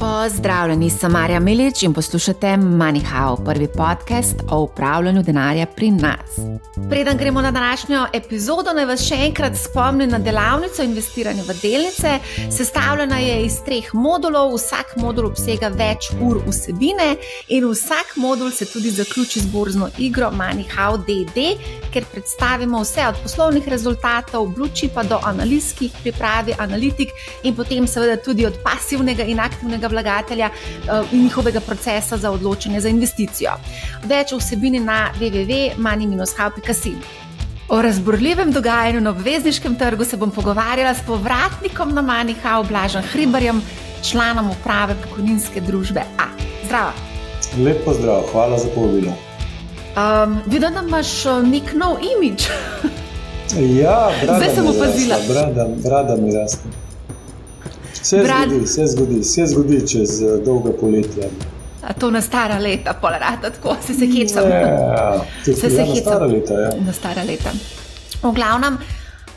fall. Pozdravljeni, sem Marja Milič in poslušate MoneyHow, prvi podcast o upravljanju denarja pri nas. Preden gremo na današnjo epizodo, naj vas še enkrat spomnim na delavnico investiranja v delnice. Sestavljena je iz treh modulov, vsak modul obsega več ur vsebine in vsak modul se tudi zaključi z borzno igro MoneyHow DD, ker predstavimo vse od poslovnih rezultatov, bluči pa do analiz, ki jih pripravi analitik in potem seveda tudi od pasivnega in aktivnega vlagatelja eh, in njihovega procesa za odločanje za investicijo. Več vsebini na www.mani-how.com. O razborljivem dogajanju na obvezniškem trgu se bom pogovarjala s povratnikom na MoneyHow, Blažem Hribarjem, članom uprave pokojninske družbe A. Zdravo. Lep pozdrav, hvala za povabilo. Um, Vidim, da imaš eh, nek nov imič. ja, Zdaj sem opazila. Brada mi raste. Vse zgodi, vse zgodi, vse zgodi čez uh, dolga poletja. A to na stara leta, polarata, tako se se hecam. Ja, Se se ja, na hecam. stara leta. Ja. Na stara leta. V glavnem,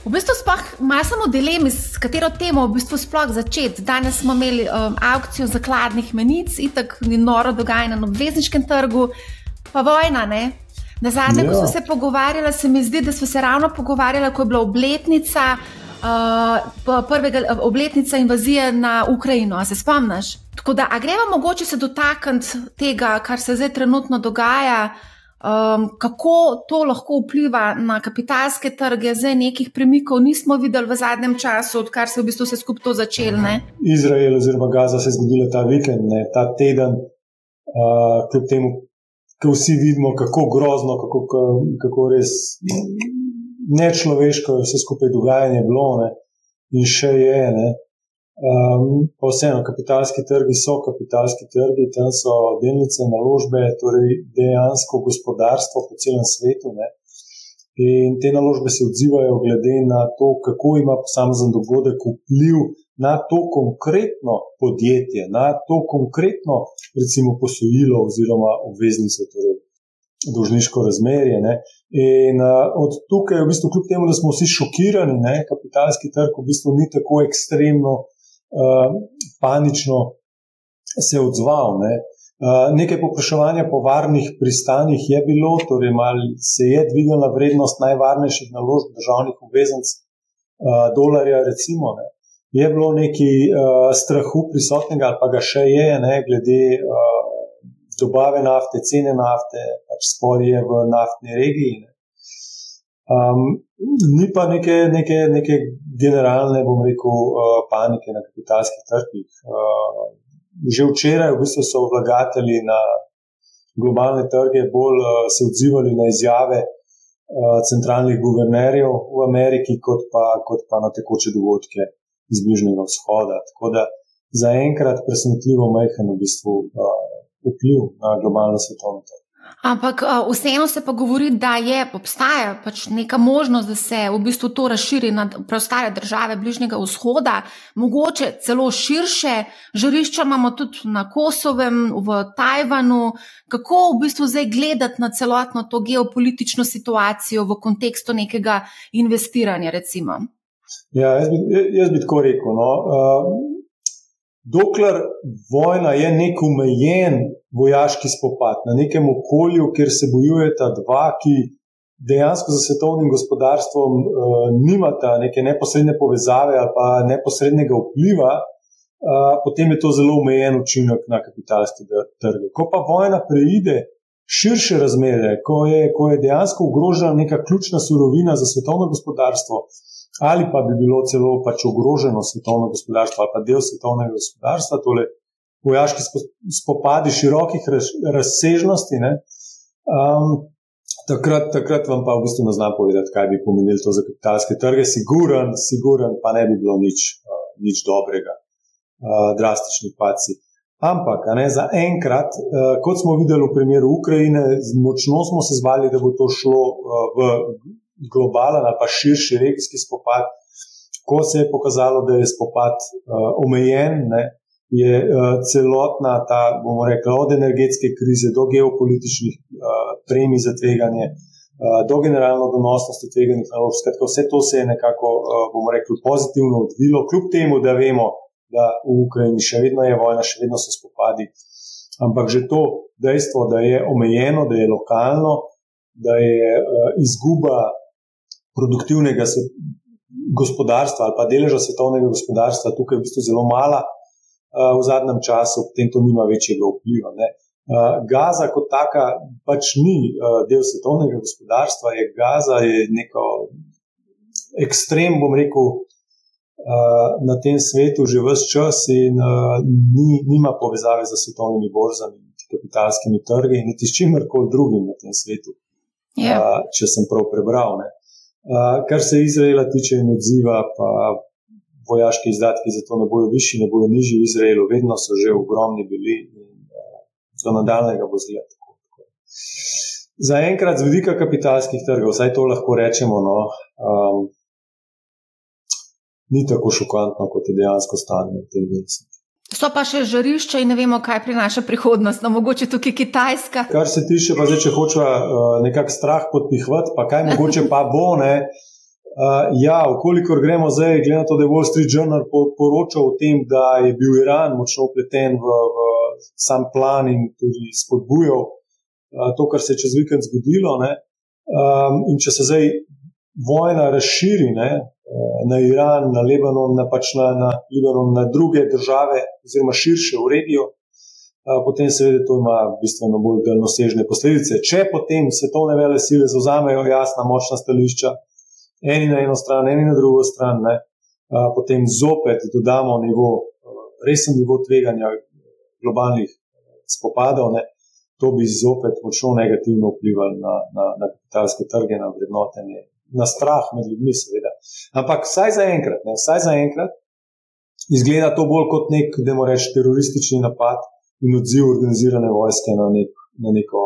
v bistvu sploh ima samo dilemi, s katero temo v bistvu sploh začeti. Danes smo imeli um, aukcijo zakladnih menic, itak ni noro dogajanje na obvezniškem trgu, pa vojna, ne? Na zadnje, ja. ko Ja. smo se pogovarjali, se mi zdi, da smo se ravno pogovarjali, ko je bila obletnica. Uh, prvega obletnica invazije na Ukrajino, se spomniš? Tako da, a gremo mogoče se dotakniti tega, kar se zdaj trenutno dogaja, um, kako to lahko vpliva na kapitalske trge, zdaj nekih premikov nismo videli v zadnjem času, odkar se je v bistvu vse skupaj to začelo. ne? Izrael oziroma Gaza se je zgodila ta vikend, ne, ta teden, uh, kljub temu, ko vsi vidimo, kako grozno, kako, kako res nečloveško je vse skupaj dogajanje bilo ne, in še je. Ne. Um, pa vseeno, kapitalski trgi so kapitalski trgi, tam so delnice, naložbe, torej dejansko gospodarstvo po celem svetu. Ne. In te naložbe se odzivajo glede na to, kako ima posamezen dogodek vpliv na to konkretno podjetje, na to konkretno, recimo, posojilo oziroma obveznico, torej dolžniško razmerje. Ne. In uh, od tukaj, v bistvu, kljub temu, da smo vsi šokirani, ne, kapitalski trg v bistvu ni tako ekstremno, uh, panično se odzval. Ne. Uh, nekaj popraševanja po varnih pristanjih je bilo, torej malo se je dvignila vrednost najvarnejših naložb državnih obveznic, uh, dolarja, recimo. Ne. Je bilo nekaj uh, strahu prisotnega, ali pa ga še je, ne, glede uh, dobave nafte, cene nafte, pač sporje v naftni regiji. Ne. Um, ni pa neke, neke, neke generalne, bom rekel, uh, panike na kapitalskih trgih. Uh, že včeraj v bistvu so vlagatelji na globalne trge bolj uh, se odzivali na izjave uh, centralnih guvernerjev v Ameriki, kot pa, kot pa na tekoče dogodke iz Bližnjega vzhoda. Tako da zaenkrat presenetljivo majhen v bistvu uh, vpliv na globalno svetovno trg. Ampak vseeno se pa govori, da je obstaja pač neka možnost, da se v bistvu to razširi na preostale države Bližnjega vzhoda, mogoče celo širše. Žarišča imamo tudi na Kosovem, v Tajvanu. Kako v bistvu zdaj gledati na celotno to geopolitično situacijo v kontekstu nekega investiranja? Recimo? Ja, jaz bi, jaz bi tako rekel. No. Uh, dokler vojna je nek omejen vojaški spopad na nekem okolju, kjer se bojujeta dva, ki dejansko za svetovnim gospodarstvom uh, nimata neke neposredne povezave ali pa neposrednega vpliva, uh, potem je to zelo omejen učinek na kapitalske trge. Ko pa vojna preide širše razmere, ko je, ko je dejansko ogrožena neka ključna surovina za svetovno gospodarstvo, ali pa bi bilo celo pač ogroženo svetovno gospodarstvo ali pa del svetovnega gospodarstva, torej vojaški spopadi širokih razsežnosti. Ne, um, takrat, takrat vam pa v bistvu ne znam povedati, kaj bi pomenilo to za kapitalske trge. Siguren, siguren pa ne bi bilo nič, uh, nič dobrega, uh, drastični paci. Ampak ne, za enkrat, uh, kot smo videli v primeru Ukrajine, močno smo se zvali, da bo to šlo uh, v globalen ali pa širši regijski spopad. Ko se je pokazalo, da je spopad uh, omejen, ne, je uh, celotna ta, bomo rekli, od energetske krize do geopolitičnih uh, premij za tveganje, uh, do generalno donosnosti tveganih naložb. Skratka, vse to se je nekako, uh, bomo rekli, pozitivno odvilo, kljub temu, da vemo, da v Ukrajini še vedno je vojna, še vedno so spopadi. Ampak že to dejstvo, da je omejeno, da je lokalno, da je uh, izguba produktivnega gospodarstva ali pa deleža svetovnega gospodarstva tukaj v bistvu zelo mala uh, v zadnjem času, potem to nima večjega vpliva. Ne. Gaza kot taka pač ni del svetovnega gospodarstva, je Gaza je neko ekstrem, bom rekel, na tem svetu že vse čas in ni, nima povezave z svetovnimi borzami, kapitalskimi trgi, niti s čimer koli drugim na tem svetu. Yeah. Ja. Če sem prav prebral. Ne. Kar se Izraela tiče in odziva, pa vojaški izdatki za to ne bojo višji, ne bojo nižji v Izraelu, vedno so že ogromni bili do nadaljnega bo zgled. Za enkrat, z vidika kapitalskih trgov, vsaj to lahko rečemo, no, um, ni tako šokantno, kot je dejansko stanje v tem mestu. So pa še žarišča in ne vemo, kaj prinaša prihodnost, no mogoče tukaj Kitajska. Kar se tiče, pa zdaj, če hočeva uh, nekako strah podpihvati, pa kaj mogoče pa bo, ne. Uh, ja, ukolikor gremo zdaj, glede na to, da je Wall Street Journal poročal o tem, da je bil Iran močno upleten v, v sam plan in tudi spodbujal uh, to, kar se je čez vikend zgodilo. Um, in če se zdaj vojna razširi ne, na Iran, na Libanon, na, pač na, na, Libanon, na druge države, oziroma širše v regijo, uh, potem seveda to ima bistveno bolj daljnosežne posledice. Če potem svetovne vele sile zauzamejo jasna, močna stališča, eni na eno stran, eni na drugo stran, ne, uh, potem zopet dodamo nivo, resen nivo tveganja globalnih eh, spopadov, ne, to bi zopet močno negativno vplivalo na, na, na kapitalske trge, na vrednotenje, na strah med ljudmi, seveda. Ampak vsaj za enkrat, ne, vsaj za enkrat, izgleda to bolj kot nek, da moramo reči, teroristični napad in odziv organizirane vojske na, nek, na neko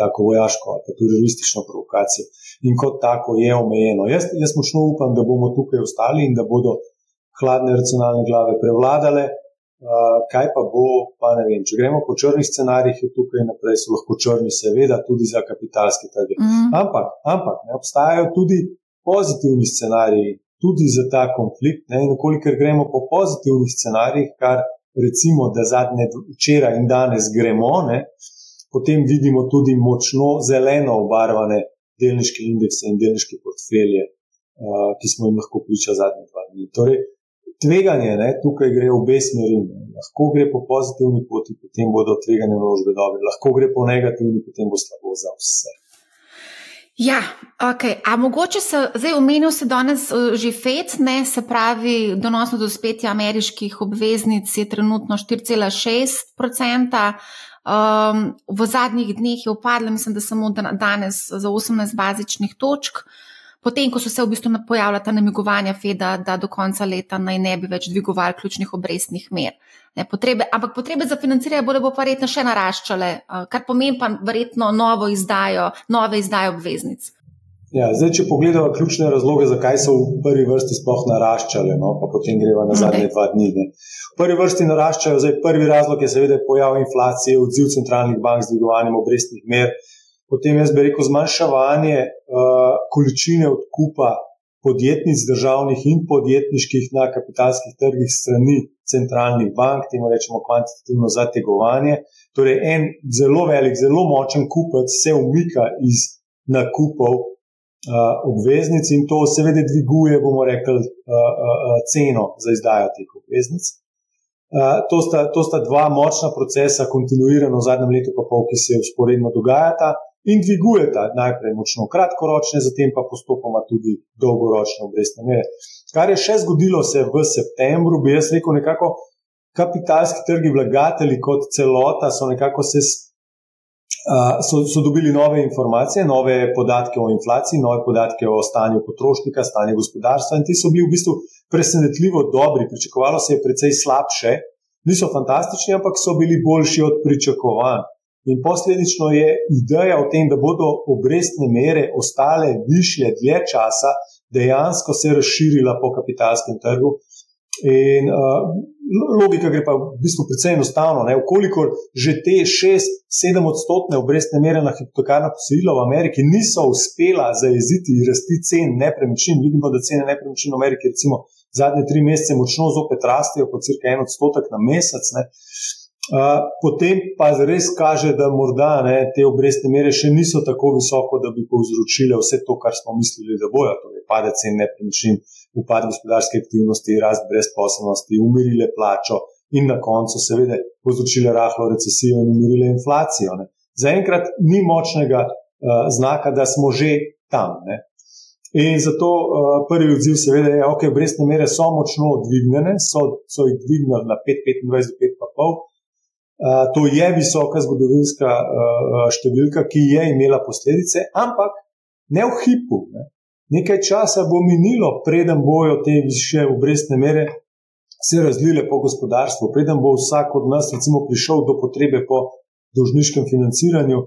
tako vojaško ali teroristično provokacijo. In kot tako je omejeno. Jaz, jaz močno upam, da bomo tukaj ostali in da bodo hladne racionalne glave prevladale, kaj pa bo, pa ne vem. Če gremo po črnih scenarijih, je tukaj naprej so lahko črni, seveda, tudi za kapitalske trge. Mm. Ampak, ampak ne, obstajajo tudi pozitivni scenariji, tudi za ta konflikt. Ne, in kolikor gremo po pozitivnih scenarijih, kar recimo, da zadnje včeraj in danes gremo, ne, potem vidimo tudi močno zeleno obarvane delniške indekse in delniške portfelje, uh, ki smo jim lahko priča zadnje dva dni. Torej, tveganje ne, tukaj gre v obe smeri. Ne. Lahko gre po pozitivni poti, potem bodo tvegane naložbe dobre, lahko gre po negativni, potem bo slabo za vse. Ja, ok. A mogoče se zdaj omenil, se danes uh, že FED, ne, se pravi, donosno do spetja ameriških obveznic je trenutno 4,6%. Um, v zadnjih dneh je upadlo, mislim, da samo danes za 18 bazičnih točk. Uh, potem, ko so se v bistvu pojavljala ta namigovanja FED-a, da do konca leta naj ne bi več dvigovali ključnih obrestnih mer. Ne, potrebe, ampak potrebe za financiranje bodo bo pa verjetno še naraščale, kar pomeni pa verjetno novo izdajo, nove izdaje obveznic. Ja, zdaj, če pogledamo ključne razloge, zakaj so v prvi vrsti sploh naraščale, no, pa potem greva na zadnje dva dni. Ne. V prvi vrsti naraščajo, zdaj prvi razlog je seveda pojav inflacije, odziv centralnih bank z dvigovanjem obrestnih mer, potem jaz bi rekel zmanjševanje uh, količine odkupa podjetnic državnih in podjetniških na kapitalskih trgih strani centralnih bank, temu rečemo kvantitativno zategovanje. Torej, en zelo velik, zelo močen kupec se umika iz nakupov uh, obveznic in to seveda dviguje, bomo rekli, uh, uh, ceno za izdajo teh obveznic. Uh, to, sta, to sta dva močna procesa, kontinuirano v zadnjem letu, pa pol, ki se usporedno dogajata in dvigujeta najprej močno kratkoročne, zatem pa postopoma tudi dolgoročne obrestne mere. Kar je še zgodilo se v septembru, bi jaz rekel, nekako kapitalski trgi, vlagatelji kot celota so nekako se. So, so dobili nove informacije, nove podatke o inflaciji, nove podatke o stanju potrošnika, stanju gospodarstva, in ti so bili v bistvu presenetljivo dobri. Pričakovalo se je precej slabše, niso fantastični, ampak so bili boljši od pričakovanj. In posledično je ideja o tem, da bodo obrestne mere ostale višje dlje časa, dejansko se razširila po kapitalskem trgu. In uh, logika gre pa v bistvu precej enostavno. Ukolikor že te 6-7 odstotne obrestne mere na hipotekarna posojila v Ameriki niso uspela zajeziti rasti cen nepremičnin, vidimo, da cene nepremičnin v Ameriki recimo zadnje tri mesece močno zopet rastejo, po cirka en odstotek na mesec. Ne. Potem pa res kaže, da morda ne, te obrestne mere še niso tako visoko, da bi povzročile vse to, kar smo mislili, da bojo. Torej, padec cen nepremičnin, upad gospodarske aktivnosti, rast brezposobnosti, umirile plačo in na koncu, seveda, povzročile rahlo recesijo in umirile inflacijo. Ne. Zaenkrat ni močnega uh, znaka, da smo že tam. Ne. In zato uh, prvi odziv, seveda, je, da okay, obrestne mere so močno dvignjene, so, so jih dvignili na 5,25 do 5,5. To je visoka zgodovinska številka, ki je imela posledice, ampak ne v hipu. Ne. Nekaj časa bo minilo, preden bojo te više obrestne mere se razlile po gospodarstvu, preden bo vsak od nas recimo, prišel do potrebe po dolžniškem financiranju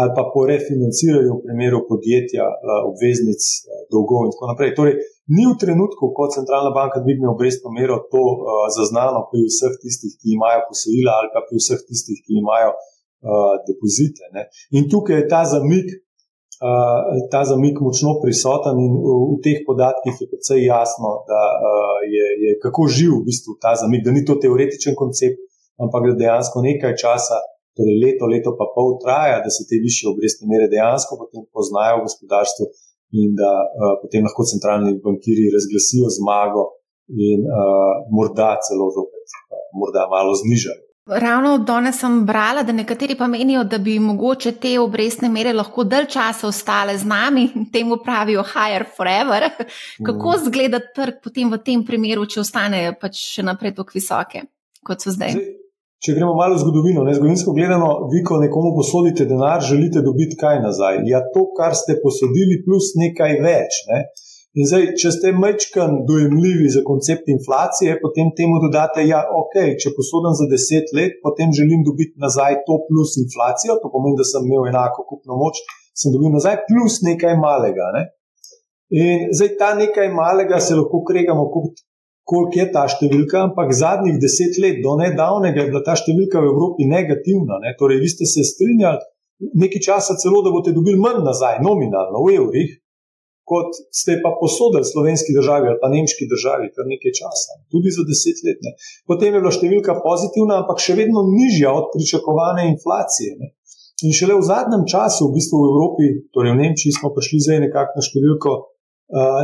ali pa po refinanciranju v primeru podjetja, obveznic, dolgov in tako naprej. Torej, ni v trenutku, ko centralna banka dvigne obrestno mero, to uh, zaznano pri vseh tistih, ki imajo posojila, ali pa pri vseh tistih, ki imajo uh, depozite. Ne. In tukaj je ta zamik, uh, ta zamik močno prisoten, in v, v teh podatkih je precej jasno, da uh, je, je kako živ v bistvu ta zamik, da ni to teoretičen koncept, ampak da dejansko nekaj časa. Torej, leto, leto pa pol traja, da se te više obrestne mere dejansko potem poznajo v gospodarstvu, in da uh, potem lahko centralni bankiri razglasijo zmago in uh, morda celo zopet, uh, morda malo znižajo. Ravno danes sem brala, da nekateri pa menijo, da bi mogoče te obrestne mere lahko dalj časa ostale z nami, temu pravijo higher forever. Kako mm. zgleda trg potem v tem primeru, če ostanejo pač še naprej tako visoke, kot so zdaj? zdaj če gremo malo v zgodovino, ne, zgodovinsko gledano, vi, ko nekomu posodite denar, želite dobiti kaj nazaj. Ja, to, kar ste posodili, plus nekaj več. Ne. In zdaj, če ste mečkan dojemljivi za koncept inflacije, potem temu dodate, da ja, okay, če posodim za deset let, potem želim dobiti nazaj to plus inflacijo, to pomeni, da sem imel enako kupno moč, sem dobil nazaj plus nekaj malega. Ne. In zdaj ta nekaj malega se lahko kregamo, je ta številka, ampak zadnjih deset let, do nedavnega, je bila ta številka v Evropi negativna. Ne? Torej, vi ste se strinjali nekaj časa celo, da boste dobili manj nazaj, nominalno v evrih, kot ste pa posodili slovenski državi ali pa nemški državi, kar nekaj časa, tudi za deset let. Ne? Potem je bila številka pozitivna, ampak še vedno nižja od pričakovane inflacije. Ne? In šele v zadnjem času, v bistvu v Evropi, torej v Nemčiji, smo prišli zdaj nekako na številko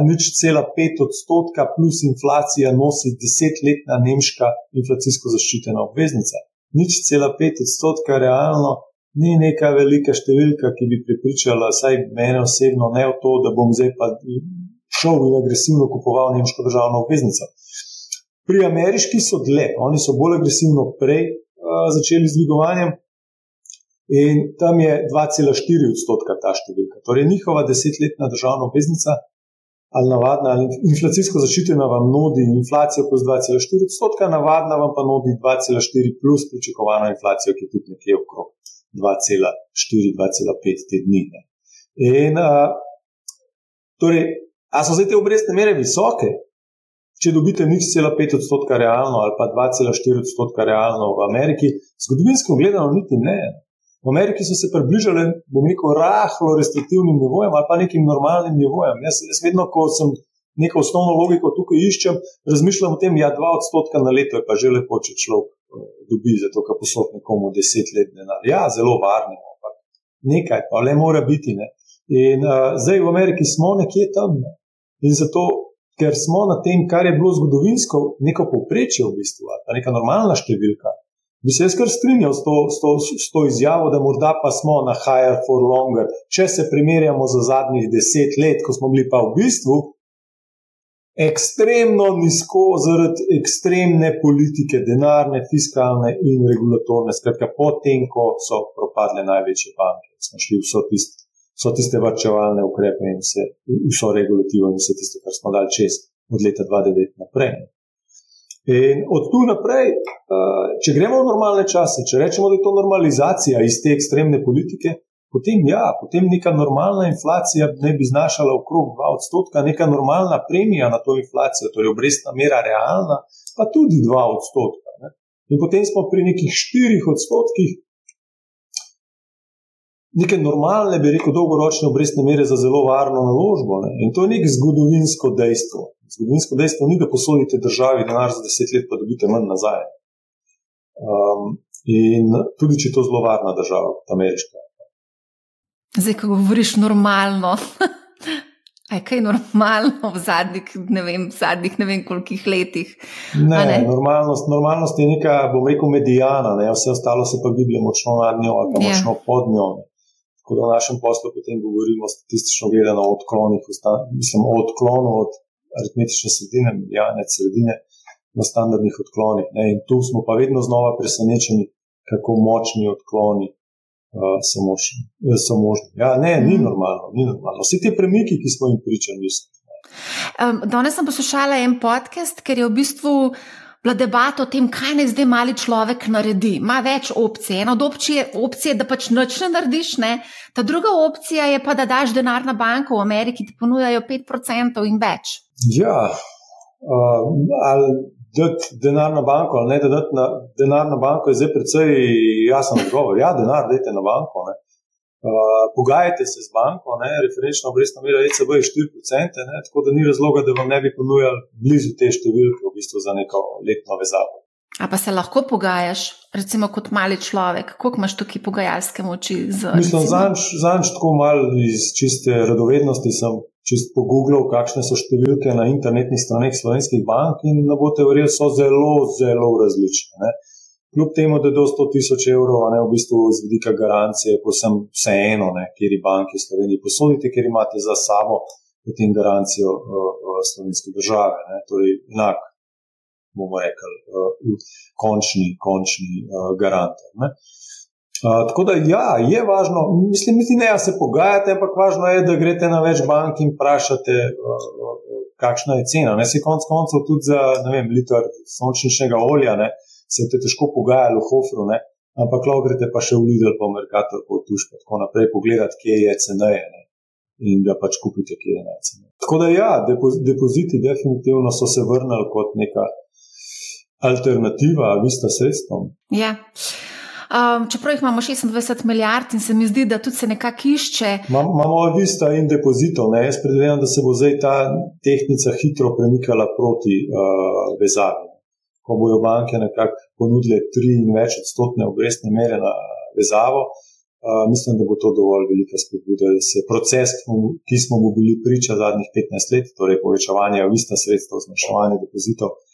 nič cela pet odstotka plus inflacija nosi desetletna nemška inflacijsko zaščitena obveznica. Nič cela pet odstotka realno ni neka velika številka, ki bi pripričala, vsaj mene osebno, ne v to, da bom zdaj pa šel in agresivno kupoval nemško državno obveznico. Pri ameriški so dlje, oni so bolj agresivno prej uh, začeli z dvigovanjem. In tam je 2,4 odstotka ta številka. Torej, njihova desetletna državna obveznica ali navadna, ali inflacijsko zaščitena vam nudi inflacijo plus 2,4 odstotka, navadna vam pa nudi 2,4 plus pričakovano inflacijo, ki je tudi nekje okrog 2,4-2,5 te dni. Ne. In a, torej, a so zdaj te obrestne mere visoke? Če dobite nič cela 5 odstotka realno ali pa 2,4 odstotka realno v Ameriki, zgodovinsko gledano niti ne. V Ameriki so se približali, bom rekel, rahlo restriktivnim nivojem ali pa nekim normalnim nivojem. Jaz, jaz vedno, ko sem neko osnovno logiko tukaj iščem, razmišljam o tem, da ja, 2 odstotka na leto je pa že lepo, če človek eh, dobi za to, kar posod nekomu 10 let denar. Ja, zelo varno, ampak nekaj pa le mora biti. Ne? In uh, zdaj v Ameriki smo nekje tam. Ne? In zato, ker smo na tem, kar je bilo zgodovinsko, neko povprečje v bistvu, ali neka normalna številka bi se jaz kar strinjal s to, s, to, s to izjavo, da morda pa smo na higher for longer. Če se primerjamo z zadnjih deset let, ko smo bili pa v bistvu ekstremno nizko zaradi ekstremne politike, denarne, fiskalne in regulatorne. Skratka, potem, ko so propadle največje banke, smo šli vso tiste. So tiste vrčevalne ukrepe in vse, vso regulativo in vse tisto, kar smo dali čez od leta 2009 naprej. In od tu naprej, eh, če gremo v normalne čase, če rečemo, da je to normalizacija iz te ekstremne politike, potem ja, potem neka normalna inflacija ne bi znašala okrog 2 odstotka, neka normalna premija na to inflacijo, torej obrestna mera realna, pa tudi 2 odstotka. Ne? In potem smo pri nekih 4 odstotkih. Neke normalne, bi rekel, dolgoročne obrestne mere za zelo varno naložbo. Ne? In to je nek zgodovinsko dejstvo. Zgodovinsko dejstvo ni, da posodite državi denar za deset let, pa dobite manj nazaj. Um, in tudi, če je to zelo varna država, kot ameriška. Zdaj, ko govoriš normalno, je kaj normalno v zadnjih, ne vem, zadnjih ne vem kolikih letih. Ne, ne? Normalnost, normalnost je neka, bom rekel, medijana, ne? vse ostalo se pa giblje močno nad njo ali yeah. Ja. močno pod njo. Ne? Tako da v našem poslu potem govorimo statistično gledano o odklonih, mislim o odklonu od aritmetične sredine, medijane sredine na standardnih odklonih. Ne? In tu smo pa vedno znova presenečeni, kako močni odkloni so možni. So možni. Ja, ne, ni mhm. normalno, ni normalno. Vsi ti premiki, ki smo jim pričali, niso. Um, danes sem poslušala en podcast, ker je v bistvu bila debata o tem, kaj naj zdaj mali človek naredi. Ma več opcij. Ena od opcij je, opcije, da pač noč ne narediš, ne? ta druga opcija je pa, da daš denar na banko v Ameriki, ki ti ponujajo 5% in več. Ja, uh, ali dati denar na banko ali ne da dati na, denar na banko, je zdaj precej jasen odgovor. Ja, denar dajte na banko. Uh, pogajajte se z banko, ne? referenčna obrestna mera ECB je 4%, ne? tako da ni razloga, da vam ne bi ponujali blizu te številke v bistvu za neko letno vezavo. A pa se lahko pogajaš, recimo kot mali človek, koliko imaš tukaj pogajalske moči? Mislim, zanj tako malo iz čiste radovednosti sem čist pogooglal, kakšne so številke na internetnih straneh slovenskih bank in ne boste verjeli, so zelo, zelo različne. Ne. Kljub temu, da je do 100 tisoč evrov, ne v bistvu z vidika garancije, posem vseeno, kjer je banki v Sloveniji posodite, ker imate za sabo potem garancijo uh, slovenske države. Ne. Torej, enak, bomo rekli, uh, končni, končni uh, garant. Tako da, ja, je važno, mislim, niti ne, da se pogajate, ampak važno je, da greste na več bank in vprašate, uh, uh, kakšna je cena. Ne si konec koncev tudi za vem, liter sončničnega olja, ne, se te težko pogajali v Hofru, ne, ampak lahko greste pa še v Lidl, pa v Merkator, pa v Tuš, pa tako naprej pogledati, kje je ceneje. Ne. In da pač kupite, kje je najcenejše. Tako da, ja, depoziti definitivno so se vrnili kot neka alternativa, vista sredstvom. Ja. Um, čeprav jih imamo 26 milijard in se mi zdi, da tudi se nekako išče. Imamo vista in depozitov. Ne? Jaz predvidevam, da se bo zdaj ta tehnika hitro premikala proti uh, vezavi. Ko bojo banke nekako ponudile tri in več odstotne obrestne mere na vezavo, uh, mislim, da bo to dovolj velika spodbuda, da se proces, ki smo mu bili priča zadnjih 15 let, torej povečevanje vista sredstev, zmanjševanje depozitov, obrniti.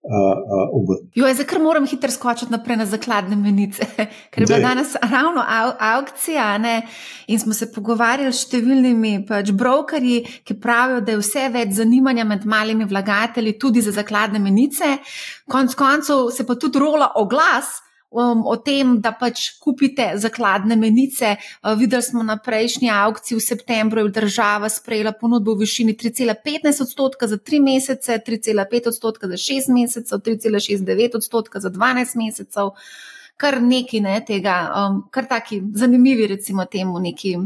Uh, uh, Zdaj, ker moram hitro skočiti naprej na zakladne menice, ker je bila danes ravno au, aukcija ne? in smo se pogovarjali s številnimi pač brokerji, ki pravijo, da je vse več zanimanja med malimi vlagatelji tudi za zakladne menice. Konec koncev se pa tudi rola oglas um, o tem, da pač kupite zakladne menice. Uh, videli smo na prejšnji aukciji v septembru, da je država sprejela ponudbo v višini 3,15 odstotka za 3 mesece, 3,5 odstotka za 6 mesecev, 3,69 odstotka za 12 mesecev. Kar neki ne, tega, um, kar taki zanimivi, recimo, temu neki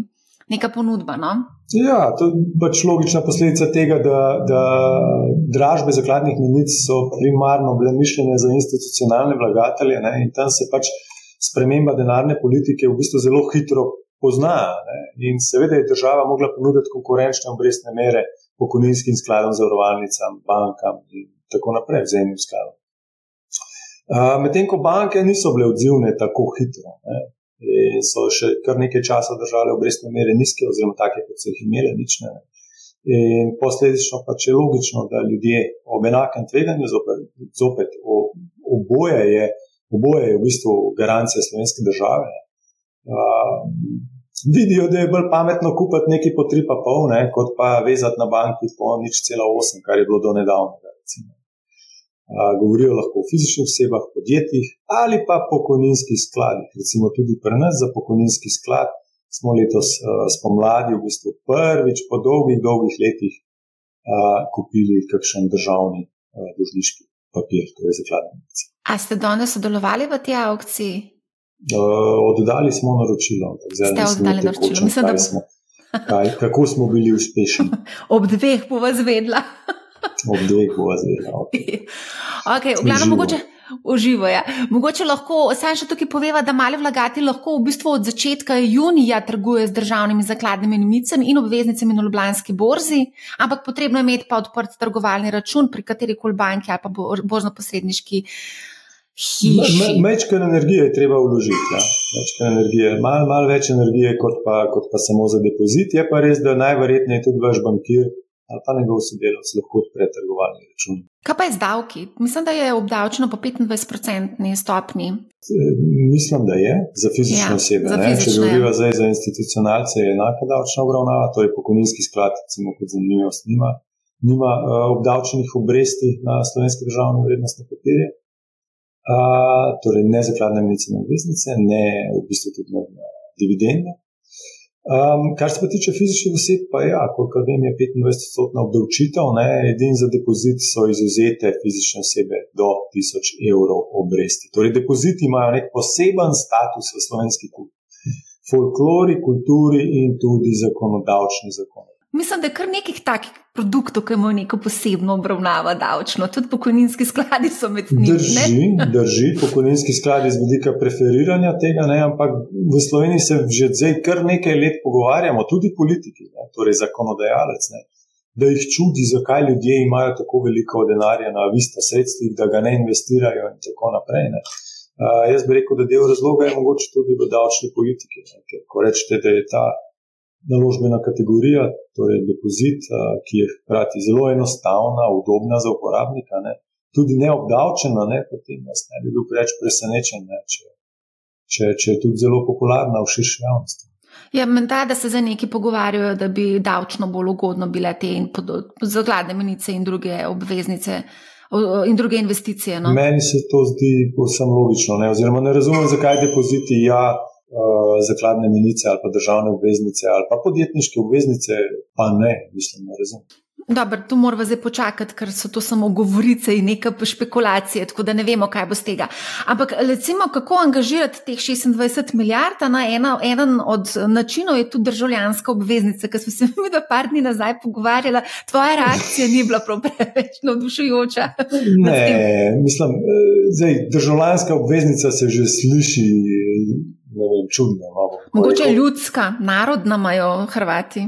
neka ponudba. No? Ja, to je pač logična posledica tega, da, da dražbe zakladnih menic so primarno bile mišljene za institucionalne vlagatelje ne? in tam se pač sprememba denarne politike v bistvu zelo hitro pozna. Ne? In seveda je država mogla ponuditi konkurenčne obrestne mere pokojninskim skladom, zavarovalnicam, bankam in tako naprej, vzemnim skladom. Medtem ko banke niso bile odzivne tako hitro. Ne? In so še kar nekaj časa držali obrestne mere nizke, oziroma take, kot so jih imeli, nič ne. In posledično pač je logično, da ljudje ob enakem tveganju, zopet, zopet oboje, je, oboje je v bistvu garancija slovenske države. Uh, vidijo, da je bolj pametno kupiti nekaj po 3,5, ne, kot pa vezati na banki po nič cela 8, kar je bilo do nedavnega. Recimo govorijo lahko o fizičnih osebah, podjetjih ali pa pokojninskih skladih. Recimo tudi pri nas za pokojninski sklad smo letos spomladi, v bistvu prvič po dolgih, dolgih letih, kupili kakšen državni dolžniški papir, to je zakladnic. A ste danes sodelovali v tej aukciji? Oddali smo naročilo. Ste oddali naročilo, mislim, da smo. Kaj, kako smo bili uspešni? Ob dveh bo vas vedla. Ob dveh bo vedela. Okay. Okay, glavno, mogoče, Uživajo. Mogoče lahko, saj še tukaj poveva, da mali vlagatelji lahko v bistvu od začetka junija trgujejo z državnimi zakladnimi novicami in obveznicami na Ljubljanski borzi, ampak potrebno je imeti pa odprt trgovalni račun pri kateri koli banki ali pa borzno-posredniški. Mečka energije je treba vložiti. Ja. Malo mal več energije, kot pa, kot pa samo za depozit. Je pa res, da najverjetneje tudi vaš bankir ali pa njegov sodelavec lahko odpre trgovalni račun. Kaj pa je z davki? Mislim, da je obdavčeno po 25-odstotni stopni. Mislim, da je za fizične ja, osebe. Za fizične. Če govoriva zdaj za institucionalce, je enaka davčna obravnava, torej pokojninski sklad, recimo, kot zanimivost, nima, nima uh, obdavčenih obresti na slovenske državne vrednostne papirje. Uh, torej, ne zakladne menice na obveznice, ne v bistvu tudi na dividende. Um, kar se pa tiče fizičnih oseb, pa ja, koliko vem, je 25-odstotna obdavčitev, edini za depozit so izuzete fizične osebe do 1000 evrov obresti. Torej, depoziti imajo nek poseben status v slovenski folklori, kulturi in tudi zakonodavčni zakon. Mislim, da je kar nekaj takih produktov, ki imajo neko posebno obravnavo davčno. Tudi pokojninski skladi so med njimi. Drži, drži, pokojninski skladi z vidika preferiranja tega, ne, ampak v Sloveniji se že zdaj kar nekaj let pogovarjamo, tudi politiki, ne, torej zakonodajalec, ne, da jih čudi, zakaj ljudje imajo tako veliko denarja na vista sredstvih, da ga ne investirajo in tako naprej. Ne. Uh, jaz bi rekel, da del razloga je mogoče tudi v davčni politiki. Ne, ker, ko rečete, da je ta naložbena kategorija, torej depozit, ki je hkrati zelo enostavna, udobna za uporabnika, ne, tudi neobdavčena, ne, potem jaz ne bi bil preveč presenečen, ne, če, če, če je tudi zelo popularna v širši javnosti. Ja, menda, da se za neki pogovarjajo, da bi davčno bolj ugodno bile te zagladne menice in druge obveznice. In druge investicije. No? Meni se to zdi povsem logično. Ne? Oziroma, ne razumem, zakaj depoziti ja, zakladne menice ali pa državne obveznice ali pa podjetniške obveznice, pa ne, mislim, ne razumem. Dobro, tu moramo zdaj počakati, ker so to samo govorice in neka špekulacija, tako da ne vemo, kaj bo z tega. Ampak, recimo, kako angažirati teh 26 milijard, na ena, eden od načinov je tudi državljanska obveznica, ki smo se mi dva par dni nazaj pogovarjali. Tvoja reakcija ni bila prav preveč navdušujoča. Ne, mislim, eh, zdaj, državljanska obveznica se že sliši vem, čudno. No, Mogoče ljudska, narodna imajo Hrvati.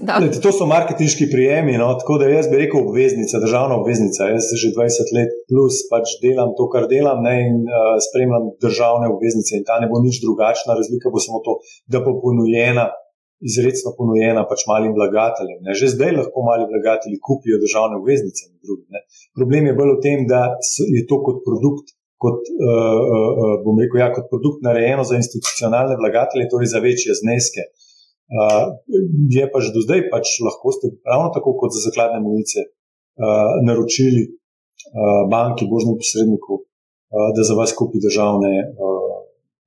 Leti, to so marketinški prijemi, no, tako da jaz bi rekel obveznica, državna obveznica. Jaz že 20 let plus pač delam to, kar delam ne, in uh, spremljam državne obveznice in ta ne bo nič drugačna. Razlika bo samo to, da bo ponujena, izredno ponujena pač malim vlagateljem. Ne. Že zdaj lahko mali vlagatelji kupijo državne obveznice. Drugi, Problem je bolj v tem, da je to kot produkt kot, uh, bom rekel, ja, kot produkt narejeno za institucionalne vlagatelje, torej za večje zneske. Uh, je pa že do zdaj, pač lahko ste ravno tako kot za zakladne munice uh, naročili uh, banki, božnemu posredniku, uh, da za vas kupi državne uh,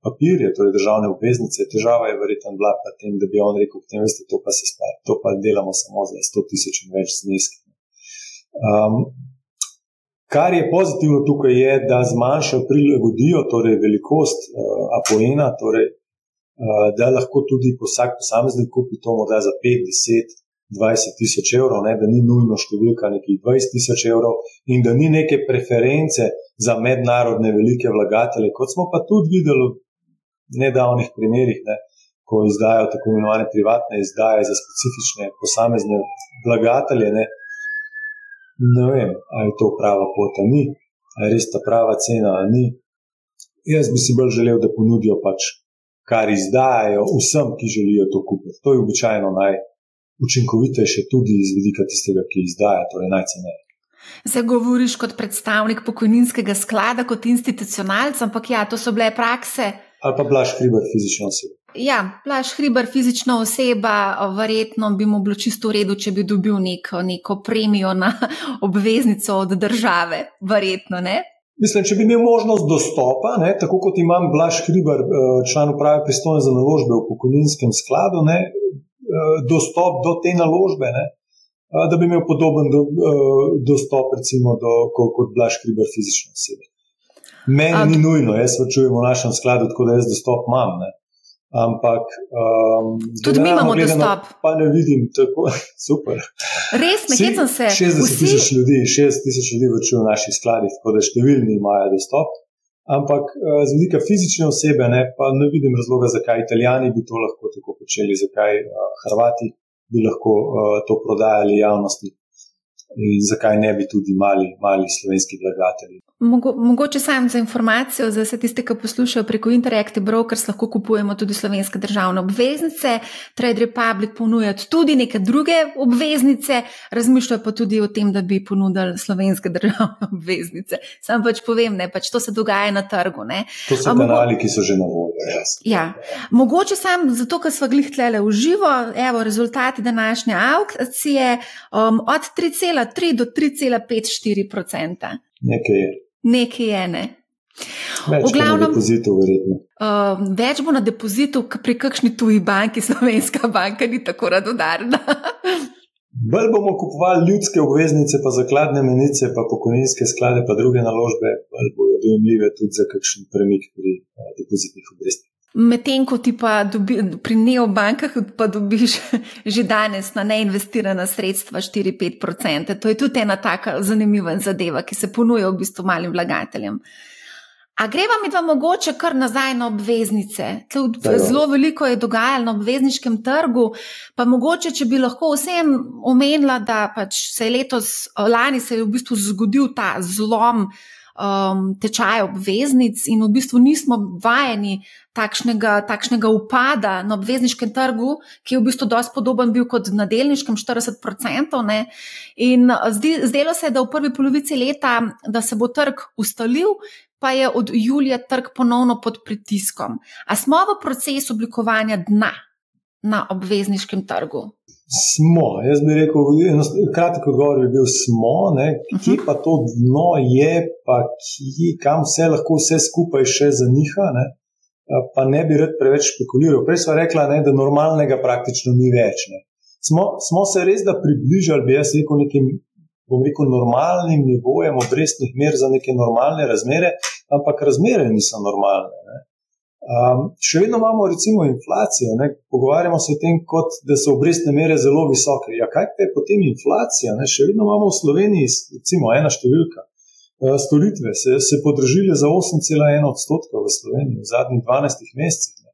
papirje, torej državne obveznice. Težava je verjetno bila pa tem, da bi on rekel, da veste, to pa se spet, to pa delamo samo za 100 tisoč in več zneski. Um, Kar je pozitivno tukaj, je, da zmanjšajo, prilagodijo torej velikost uh, apoena, torej, uh, da lahko tudi vsak posameznik kupi to morda za 5, 10, 20 tisoč evrov, ne, da ni nujno številka nekih 20 tisoč evrov in da ni neke preference za mednarodne velike vlagatelje, kot smo pa tudi videli v nedavnih primerih, ne, ko izdajo tako imenovane privatne izdaje za specifične posamezne vlagatelje. Ne, ne vem, ali je to prava pot, ali ni, ali je res ta prava cena, ali ni. Jaz bi si bolj želel, da ponudijo pač, kar izdajajo vsem, ki želijo to kupiti. To je običajno najučinkovitejše, tudi iz vidika tistega, ki izdaja, torej najcenejše. Zdaj govoriš kot predstavnik pokojninskega sklada, kot institucionalc, ampak ja, to so bile prakse. Ali pa blaš hriber fizično osebo. Ja, Plaš Hriber, fizična oseba, verjetno bi mu bilo čisto v redu, če bi dobil neko, neko premijo na obveznico od države. Verjetno, Mislim, če bi imel možnost dostopa, ne, tako kot imam Blaž Hriber, eh, član uprave pristojen za naložbe v pokojninskem skladu, ne, eh, dostop do te naložbe, ne, eh, da bi imel podoben do, dostop recimo, do, kot Blaž Hriber, fizična oseba. Meni ni nujno, jaz čujem v našem skladu, tako da jaz dostop imam. Ne. Ampak um, tudi mi imamo dostop. Pa ne vidim tako super. Res, nekje sem se. 60 tisoč vsi... ljudi, 60 tisoč ljudi vrčijo v naših skladih, tako da številni imajo dostop. Ampak uh, z vidika fizične osebe, ne, pa ne vidim razloga, zakaj italijani bi to lahko tako počeli, zakaj uh, Hrvati bi lahko uh, to prodajali javnosti in zakaj ne bi tudi mali, mali slovenski vlagatelji. Mogo, mogoče sam za informacijo, za vse tiste, ki poslušajo preko Interactive Brokers, lahko kupujemo tudi slovenske državne obveznice. Trade Republic ponuja tudi neke druge obveznice, razmišljajo pa tudi o tem, da bi ponudili slovenske državne obveznice. Sam pač povem, ne, pač to se dogaja na trgu. Ne. To so kanali, ki so že na voljo. Ja. Mogoče sam zato, ker smo glih tlele v živo, evo rezultati današnje aukcije um, od 3,3 do 3,54 odstotka. Nekaj je. Nekaj je ne. Več, glavnem, depozitu, uh, več bo na depozitu, pri kakšni tuji banki, slovenska banka ni tako radodarna. Bolj bomo kupovali ljudske obveznice, pa zakladne menice, pa pokojninske sklade, pa druge naložbe, bolj bodo dojemljive tudi za kakšen premik pri uh, depozitnih obrestih. Medtem ko ti pa dobi, pri neobankah, pa dobiš že danes na neinvestirana sredstva 4-5%. To je tudi ena taka zanimiva zadeva, ki se ponuja v bistvu malim vlagateljem. A greva mi dva mogoče kar nazaj na obveznice? Zelo veliko je dogajalo na obvezniškem trgu, pa mogoče, če bi lahko vsem omenila, da pač se je letos, lani se je v bistvu zgodil ta zlom um, tečaj obveznic, in v bistvu nismo vajeni takšnega, takšnega upada na obvezniškem trgu, ki je v bistvu dosti podoben bil kot na delniškem 40%. Ne? In zdi, zdelo se je, da v prvi polovici leta, da se bo trg ustalil. Pa je od julija trg ponovno pod pritiskom. A smo v procesu oblikovanja dna na obvezniškem trgu? Smo. Jaz bi rekel, kratek odgovor bi bil: smo, ne? kje pa to dno je, pa kje, kam vse lahko vse skupaj še zaniha. Ne? Pa ne bi rad preveč špekuliral. Prej smo rekli, ne, da normalnega praktično ni več. Smo, smo se res da približali, bi jaz rekel, nekim. Bom rekel, normalnim nivojem obrestnih mer za neke normalne razmere, ampak razmere niso normalne. Ne. Um, še vedno imamo, recimo, inflacijo. Ne? Pogovarjamo se o tem, kot da so obrestne mere zelo visoke. Ja, kaj pa je potem inflacija? Ne? Še vedno imamo v Sloveniji, recimo, ena številka. Uh, storitve se, se podržile za 8,1 odstotka v Sloveniji v zadnjih 12 mesecih.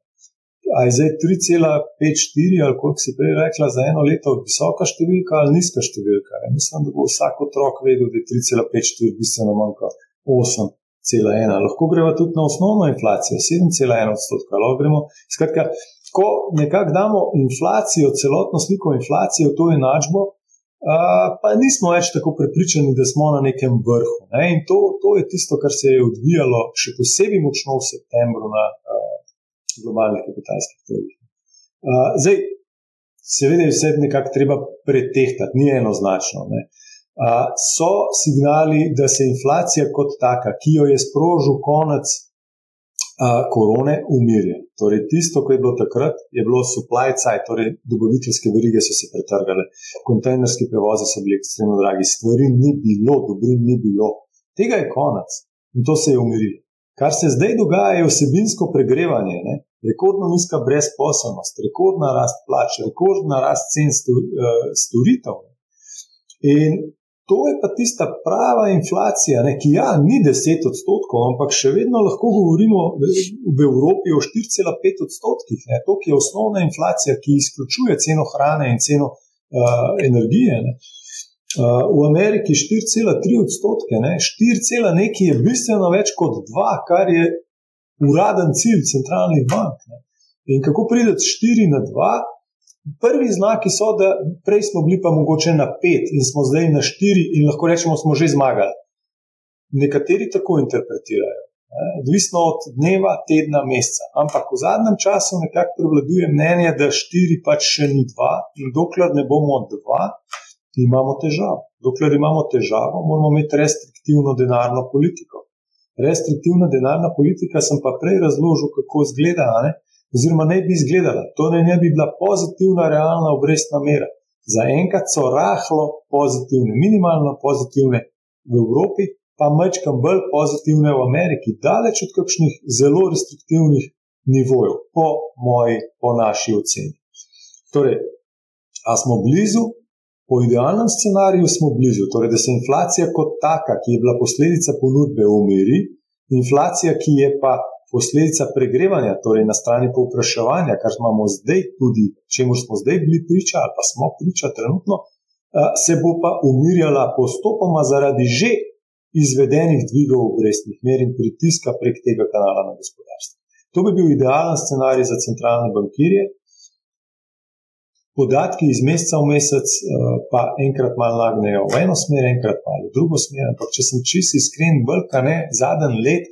A je zdaj 3,54 ali koliko si prej rekla za eno leto visoka številka ali nizka številka? Ja, mislim, da bo vsak otrok vedel, da je 3,54 bistveno manj kot 8. 7,1. Lahko gremo tudi na osnovno inflacijo, 7,1 odstotka. Skratka, ko nekako damo inflacijo, celotno sliko inflacije v to enačbo, pa nismo več tako prepričani, da smo na nekem vrhu. Ne? In to, to je tisto, kar se je odvijalo še posebej močno v septembru na globalnih kapitalskih trgih. Zdaj, seveda je vse nekako treba pretehtati, ni enoznačno. Ne? So signali, da se inflacija kot taka, ki jo je sprožil konec korone, umirja. Torej, tisto, kar je bilo takrat, je bilo supply side, torej dobaviteljske verige so se pretrgale, kontejnerski prevozi so bili ekstremno dragi, stvari ni bilo, dobrin ni bilo. Tega je konec in to se je umirilo. Kar se zdaj dogaja, je vsebinsko pregrevanje, ne? rekordno nizka brezposobnost, rekordna rast plač, rekordna rast cen storitev. In To je pa tista prava inflacija, ne, ki ja, ni 10 odstotkov, ampak še vedno lahko govorimo v Evropi o 4,5 odstotkih. Ne. To je osnovna inflacija, ki izključuje ceno hrane in ceno uh, energije. Ne. Uh, v Ameriki 4,3 odstotke, 4, nekaj je bistveno več kot 2, kar je uraden cilj centralnih bank. Ne. In kako prideti 4 na 2, Prvi znaki so, da prej smo bili pa mogoče na pet in smo zdaj na štiri in lahko rečemo, smo že zmagali. Nekateri tako interpretirajo, odvisno od dneva, tedna, meseca. Ampak v zadnjem času nekako prevladuje mnenje, da štiri pač še ni dva in dokler ne bomo dva, imamo težavo. Dokler imamo težavo, moramo imeti restriktivno denarno politiko. Restriktivna denarna politika sem pa prej razložil, kako izgleda oziroma ne bi izgledala. To ne, bi bila pozitivna, realna obrestna mera. Zaenkrat so rahlo pozitivne, minimalno pozitivne v Evropi, pa mečkam bolj pozitivne v Ameriki, daleč od kakšnih zelo restriktivnih nivoju, po, moji, po naši oceni. Torej, a smo blizu? Po idealnem scenariju smo blizu, torej, da se inflacija kot taka, ki je bila posledica ponudbe, umiri, inflacija, ki je pa posledica pregrevanja, torej na strani povpraševanja, kar imamo zdaj, tudi čemu smo zdaj bili priča, ali pa smo priča trenutno, se bo pa umirjala postopoma zaradi že izvedenih dvigov obrestnih mer in pritiska prek tega kanala na gospodarstvo. To bi bil idealen scenarij za centralne bankirje. Podatki iz meseca v mesec pa enkrat malo nagnejo v eno smer, enkrat pa v drugo smer. Ampak, če sem čisto iskren, vrka ne, zadnji let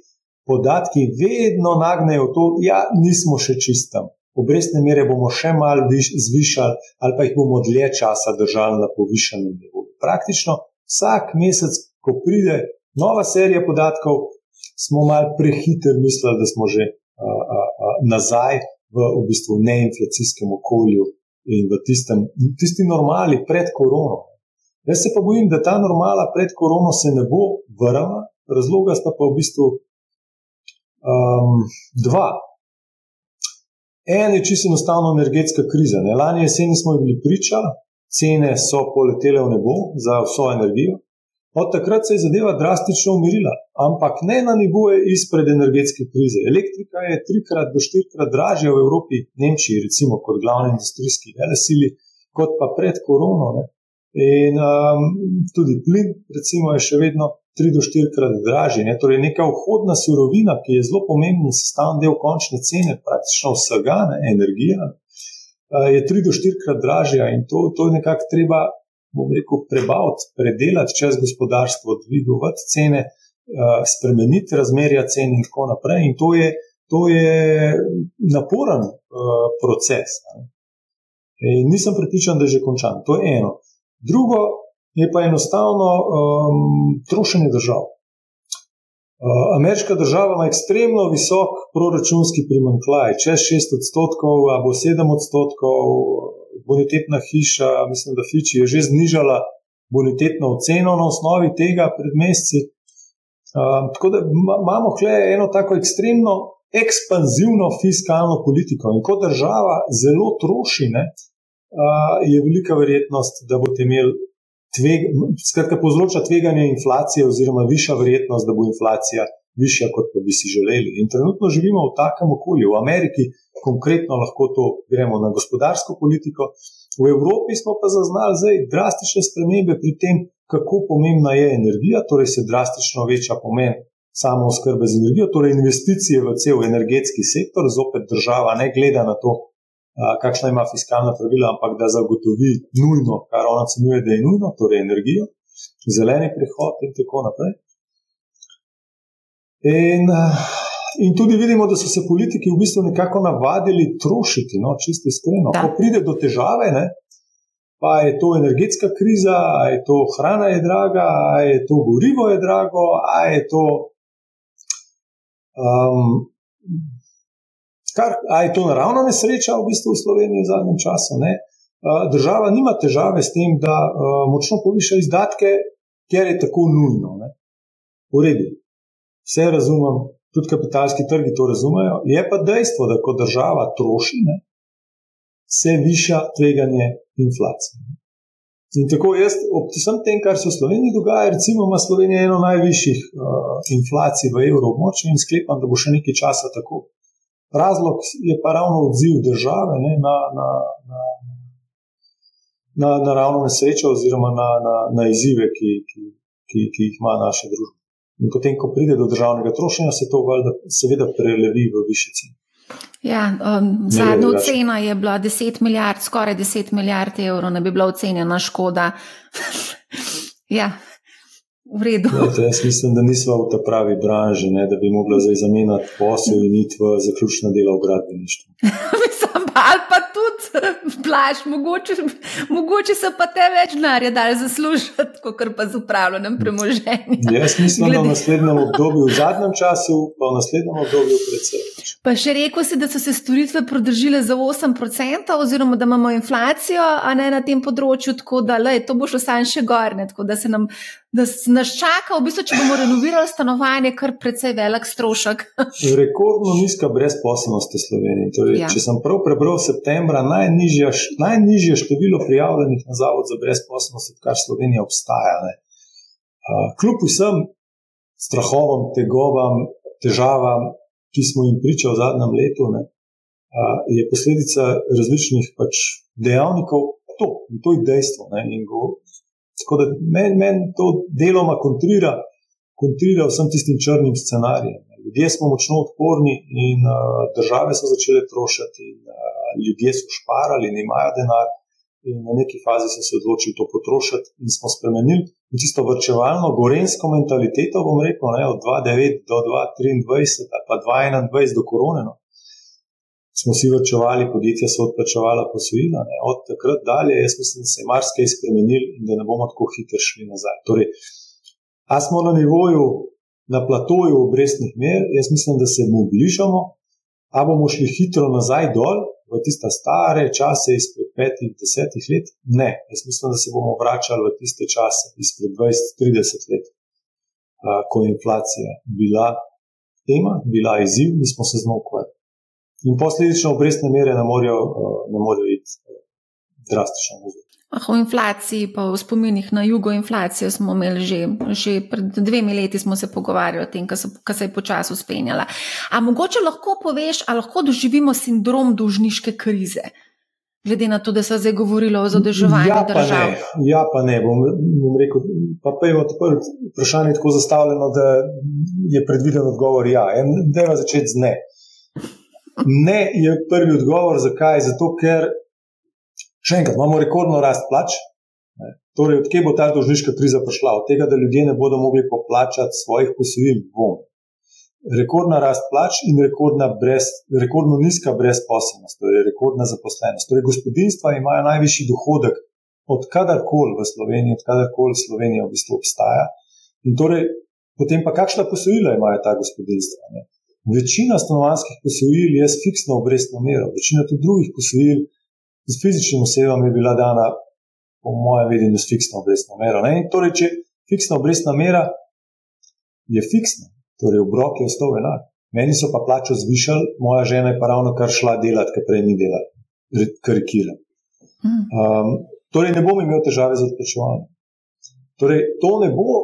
podatki vedno nagnejo to, da ja, nismo še čistem. Obrestne mere bomo še malo zvišali, ali pa jih bomo dlje časa držali na povišenem nivoju. Praktično vsak mesec, ko pride nova serija podatkov, smo malo prehiter mislili, da smo že a, a, a, nazaj v, v bistvu neinflacijskem okolju in v tistem, tisti normali pred korono. Jaz se pa bojim, da ta normala pred korono se ne bo vrnila, razloga sta pa v bistvu um, dva. En je čisto enostavno energetska kriza. Ne? Lani jeseni smo bili priča, cene so poletele v nebo za vso energijo. Od takrat se je zadeva drastično umirila, ampak ne na nivoje izpred energetske krize. Elektrika je trikrat do štirikrat dražja v Evropi, Nemčiji, recimo, kot glavni industrijski velesili, kot pa pred korono. Ne? In um, tudi plin, recimo, je še vedno tri do štirikrat dražji. Ne? Torej, neka vhodna surovina, ki je zelo pomemben sestavni del končne cene, praktično vsega, ne? energija, je tri do štirikrat dražja in to, to je nekako treba, bom rekel, prebaviti, predelati čez gospodarstvo, dvigovati cene, spremeniti razmerja cen in tako naprej. In to je, to je naporen proces. In nisem pripričan, da je že končan. To je eno. Drugo, je pa enostavno um, trošenje držav. Uh, ameriška država ima ekstremno visok proračunski primankljaj, čez 6 odstotkov, ali 7 odstotkov, bonitetna hiša, mislim, da Fiči je že znižala bonitetno oceno na osnovi tega pred meseci. Um, tako da imamo hle eno tako ekstremno ekspanzivno fiskalno politiko in ko država zelo troši, ne, uh, je velika verjetnost, da boste imeli tveg, skratka, povzroča tveganje inflacije, oziroma višja verjetnost, da bo inflacija višja, kot pa bi si želeli. In trenutno živimo v takem okolju. V Ameriki, konkretno, lahko to gremo na gospodarsko politiko, v Evropi smo pa zaznali zdaj drastične spremembe pri tem, kako pomembna je energija, torej se drastično veča pomen. Samo oskrbe z energijo, torej investicije v cel energetski sektor, zopet država ne gleda na to, kakšna ima fiskalna pravila, ampak da zagotovi nujno, kar ona ocenjuje, da je nujno, torej energijo, zeleni prehod in tako naprej. In, in tudi vidimo, da so se politiki v bistvu nekako navadili trošiti, no, čisto iskreno. Da. Ko pride do težave, ne, pa je to energetska kriza, je to hrana je draga, je to gorivo je drago, a je to. Um, Kar, a je to naravna nesreča v bistvu v Sloveniji v zadnjem času? Ne? Država nima težave s tem, da močno poviša izdatke, ker je tako nujno. Ne? V redu, vse razumem, tudi kapitalski trgi to razumejo. Je pa dejstvo, da ko država troši, ne, se viša tveganje inflacije. In tako jaz, ob vsem tem, kar se v Sloveniji dogaja, recimo, ima Slovenija eno najvišjih uh, inflacij v evroobmočju in sklepam, da bo še nekaj časa tako. Razlog je pa ravno odziv države ne, na, na, na, na naravno nesrečo oziroma na, na, na izzive, ki, ki, ki, ki jih ima naša družba. In potem, ko pride do državnega trošenja, se to valjda, seveda prelevi v više cene. Ja, um, zadnja ocena je bila 10 milijard, skoraj 10 milijard evrov, ne bi bila ocenjena škoda. ja, v redu. Ja, jaz mislim, da nismo v tej pravi branži, ne, da bi mogla zdaj zamenjati posel in iti v zaključna dela v gradbeništvu. mislim, ali pa tudi plaš, mogoče, mogoče se pa te več denarja dali zaslužiti, kot pa z upravljanjem premoženja. Jaz mislim, Glede. da v naslednjem obdobju, v zadnjem času, pa v naslednjem obdobju predvsem. Pa še rekel si, da so se storitve prodržile za 8%, oziroma da imamo inflacijo ne, na tem področju, tako da le, to bo šlo sam še gorne. Tako da se nam, da se nas čaka, v bistvu, če bomo renovirali stanovanje, kar precej velik strošek. Rekordno nizka brezposobnost v Sloveniji. Torej, ja. Če sem prav prebral, septembra najnižje, najnižje število prijavljenih na Zavod za brezposobnost, odkar Slovenija obstaja. Ne. Kljub vsem strahovom, tegovam, težavam, ki smo jim pričali v zadnjem letu, ne, je posledica različnih pač dejavnikov, to, to je dejstvo. Ne, go, tako da meni men to deloma kontrira, kontrira vsem tistim črnim scenarijem. Ljudje smo močno odporni in uh, države so začele trošiti, in uh, ljudje so šparali, imajo denar. In na neki fazi so se odločili to potrošiti, in smo spremenili čisto vrčevalno, gorensko mentaliteto, bom rekel, ne, od 2009 do 2023, pa 2021 do korone. No. Smo si vrčevali, podjetja so odplačevala posojila, ne. od takrat dalje, jaz mislim, da se je marsikaj spremenil in da ne bomo tako hitro šli nazaj. Torej, a smo na nivoju, na platoju obrestnih mer, jaz mislim, da se mu bližamo, a bomo šli hitro nazaj dol, v tiste stare čase izpred petih, desetih let? Ne, jaz mislim, da se bomo vračali v tiste čase izpred 20-30 let, ko je inflacija bila tema, bila izziv in smo se z njo ukvarjali. In posledično obrestne mere ne morejo, ne morejo iti drastično nazaj. Ah, o inflaciji, pa v spominih na jugo inflacijo smo imeli že, že pred dvemi leti, smo se pogovarjali o tem, kar se je počasi uspenjala. A mogoče lahko poveš, ali lahko doživimo sindrom dolžniške krize? Glede na to, da se zdaj govorilo o zadrževanju ja, držav. Ja, pa ne. Bom, bom rekel, pa je vprašanje tako zastavljeno, da je predviden odgovor ja. Deva začeti z ne. Ne je prvi odgovor, zakaj? Zato, ker Še enkrat, imamo rekordno rast plač. Torej, odkje bo ta dolžniška kriza prišla? Od tega, da ljudje ne bodo mogli poplačati svojih posojil, bom. Rekordna rast plač in brez, rekordno nizka brezposobnost, torej rekordna zaposlenost. Torej, gospodinstva imajo najvišji dohodek od kadarkoli v Sloveniji, od kadarkoli Slovenija v bistvu obstaja. In torej, potem pa kakšna posojila imajo ta gospodinstva? Ne? Večina stanovanjskih posojil je s fiksno obrestno mero, večina tudi drugih posojil z fizičnim osebam je bila dana, po mojem videnju, s fiksno obrestno mero. Torej, če fiksna obrestna mera je fiksna, torej obrok je ostal enak. Meni so pa plačo zvišali, moja žena je pa ravno kar šla delati, kar prej ni delala, karikira. Um, torej, ne bom imel težave z odplačevanjem. Torej, to ne bo,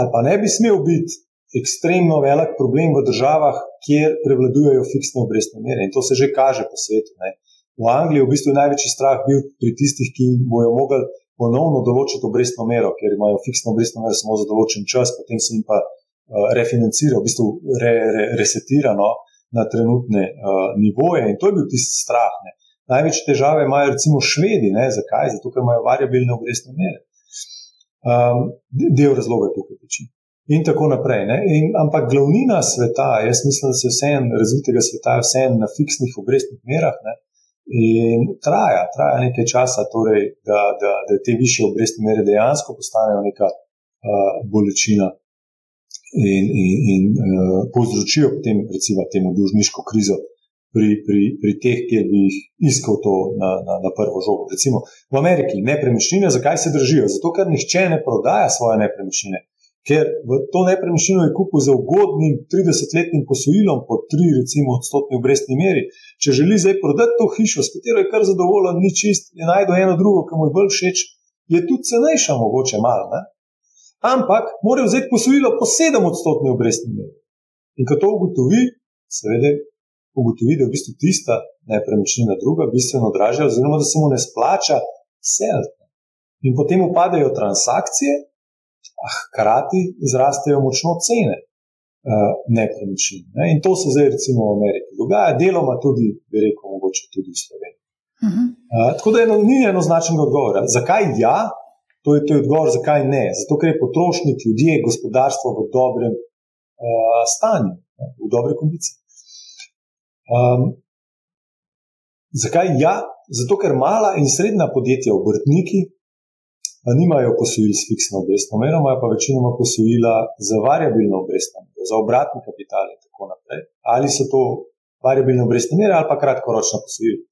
ali pa ne bi smel biti ekstremno velik problem v državah, kjer prevladujejo fiksne obrestne mere. In to se že kaže po svetu. Ne. V Angliji je v bistvu največji strah bil pri tistih, ki bojo mogli ponovno določiti obrestno mero, ker imajo fiksno obrestno mero samo za določen čas, potem se jim pa uh, refinancira, v bistvu re, re, resetirano na trenutne uh, nivoje. In to je bil tisti strah. Ne. Največje težave imajo recimo švedi. Ne. Zakaj? Zato, ker imajo variabilne obrestne mere. Um, del razloga je tukaj teči. In tako naprej. In, ampak glavnina sveta, jaz mislim, da se vse en razvitega sveta, vse en na fiksnih obrestnih merah. Ne. In traja, traja nekaj časa, torej, da, da, da te više obrestne mere dejansko postanejo neka uh, bolečina in, in, in uh, povzročijo potem, recimo, temu dužniško krizo pri, pri, pri teh, kjer bi jih iskal to na, na, na prvo žogo. Recimo v Ameriki nepremičnine, zakaj se držijo? Zato, ker nihče ne prodaja svoje nepremičnine ker v to nepremičnino je kupil za ugodnim 30-letnim posojilom po 3, recimo, odstotni obrestni meri. Če želi zdaj prodati to hišo, s katero je kar zadovoljen, ni čist, je najdel eno drugo, ki mu je bolj všeč, je tudi cenejša, mogoče malo. Ne? Ampak mora vzeti posojilo po 7 odstotni obrestni meri. In ko to ugotovi, seveda ugotovi, da je v bistvu tista nepremičnina druga, bistveno dražja, oziroma da se mu ne splača seliti. In potem upadajo transakcije, a hkrati zrastejo močno cene uh, nepremičnin. Ne? In to se zdaj, recimo, v Ameriki dogaja, deloma tudi, bi rekel, mogoče tudi v Sloveniji. Uh -huh. uh, tako da eno, ni enoznačnega odgovora. Zakaj ja? To je, to je odgovor, zakaj ne. Zato, ker je potrošnik, ljudje, gospodarstvo v dobrem uh, stanju, ne? v dobre kondiciji. Um, zakaj ja? Zato, ker mala in srednja podjetja, obrtniki, nimajo posojil s fiksno obrestno mero, imajo pa večinoma posojila za variabilno obrestno mero, za obratni kapital in tako naprej. ali so to variabilne obrestne mere ali pa kratkoročna posojila.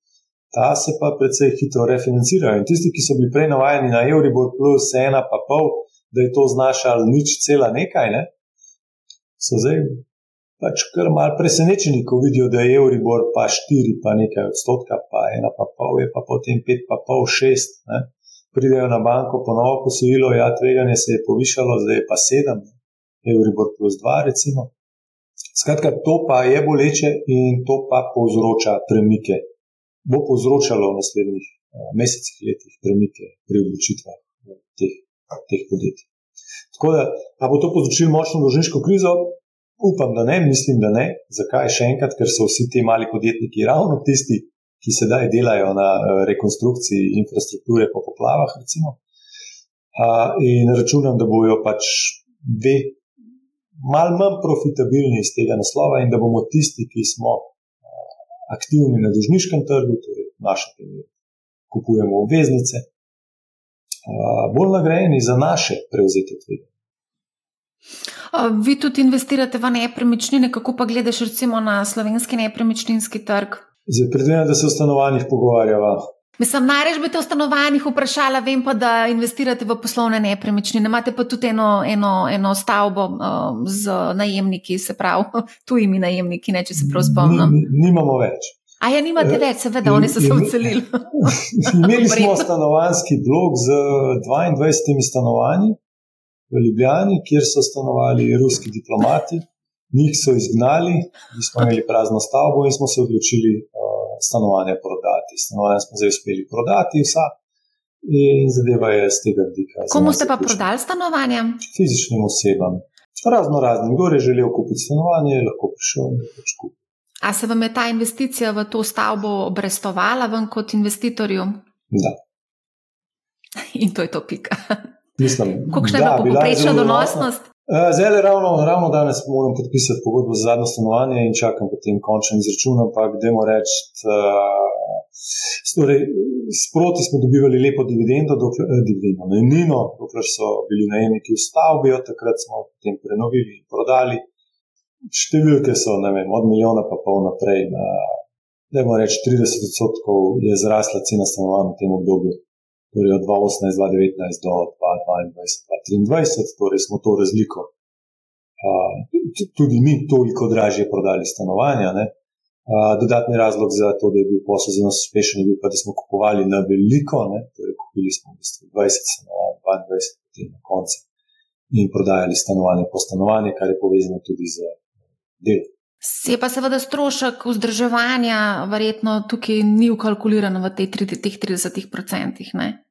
Ta se pa precej hitro refinancirajo. In tisti, ki so bili prej navajeni na Euribor plus ena pa pol, da je to znašalo nič cela nekaj, ne, so zdaj pač kar mal presenečeni, ko vidijo, da je Euribor pa štiri, pa nekaj odstotka, pa ena pa pol, je pa potem pet pa pol, šest. Ne. Pridejo na banko, ponovno posojilo, ja, tveganje se je povišalo, zdaj je pa sedem, Euribor plus dva, recimo. Skratka, to pa je boleče in to pa povzroča premike. Bo povzročalo v naslednjih uh, mesecih, letih premike pri odločitvah teh, teh podjetij. Tako da, pa bo to povzročilo močno dolžniško krizo, upam, da ne, mislim, da ne. Zakaj še enkrat, ker so vsi ti mali podjetniki ravno tisti, ki sedaj delajo na uh, rekonstrukciji infrastrukture po poplavah, recimo. In računam, da bojo pač dve malo manj profitabilni iz tega naslova in da bomo tisti, ki smo aktivni na dužniškem trgu, torej v našem primeru, kupujemo obveznice, bolj nagrajeni za naše prevzete tveganje. Vi tudi investirate v nepremičnine, kako pa gledaš recimo na slovenski nepremičninski trg? Zdaj, predvidevam, da se o stanovanjih pogovarjava. Mislim, najrež bi te o stanovanjih vprašala, vem pa, da investirate v poslovne nepremičnine. Imate pa tudi eno, eno, eno stavbo uh, z najemniki, se pravi, tujimi najemniki, ne, če se prav spomnim. Nimamo več. A ja, nimate več, seveda, oni so se odselili. Imeli smo stanovanski blok z 22 stanovanji v Ljubljani, kjer so stanovali ruski diplomati. Njih so izgnali, mi smo imeli prazno stavbo in smo se odločili stanovanja prodati. Stanovanja smo zdaj uspeli prodati, vsa. In zadeva je z tega vidika. Komu ste pa prodali stanovanje? Fizičnim osebam. Razno raznim. Kdo je želel kupiti stanovanje, je lahko prišel in pač kupil. A se vam je ta investicija v to stavbo obrestovala vam kot investitorju? Da. In to je to pika. Mislim, Kakšna je bila poprečna donosnost? Eh, zdaj, ravno, ravno danes moram podpisati pogodbo za zadnjo stanovanje in čakam potem končen izračun. Ampak, dajmo reči, torej, sproti smo dobivali lepo dividendo, eh, dividendo najemnino, dokler so bili najemniki v stavbi, od takrat smo potem prenovili in prodali. Številke so vem, od milijona pa pol naprej. Na, dajmo reči, 30 odstotkov je zrasla cena stanovanj v tem obdobju torej od 2018, 2019 do 2022, 2023, torej smo to razliko. Uh, tudi mi toliko dražje prodali stanovanja. Uh, dodatni razlog za to, da je bil posel za nas uspešen, je bil pa, da smo kupovali na veliko, ne? torej kupili smo v bistvu 20 stanovanj, 22 potem na koncu in prodajali stanovanje po stanovanje, kar je povezano tudi z delom. Se pa seveda strošek vzdrževanja, verjetno tukaj ni ukalkuliran v teh 30 odstotkih.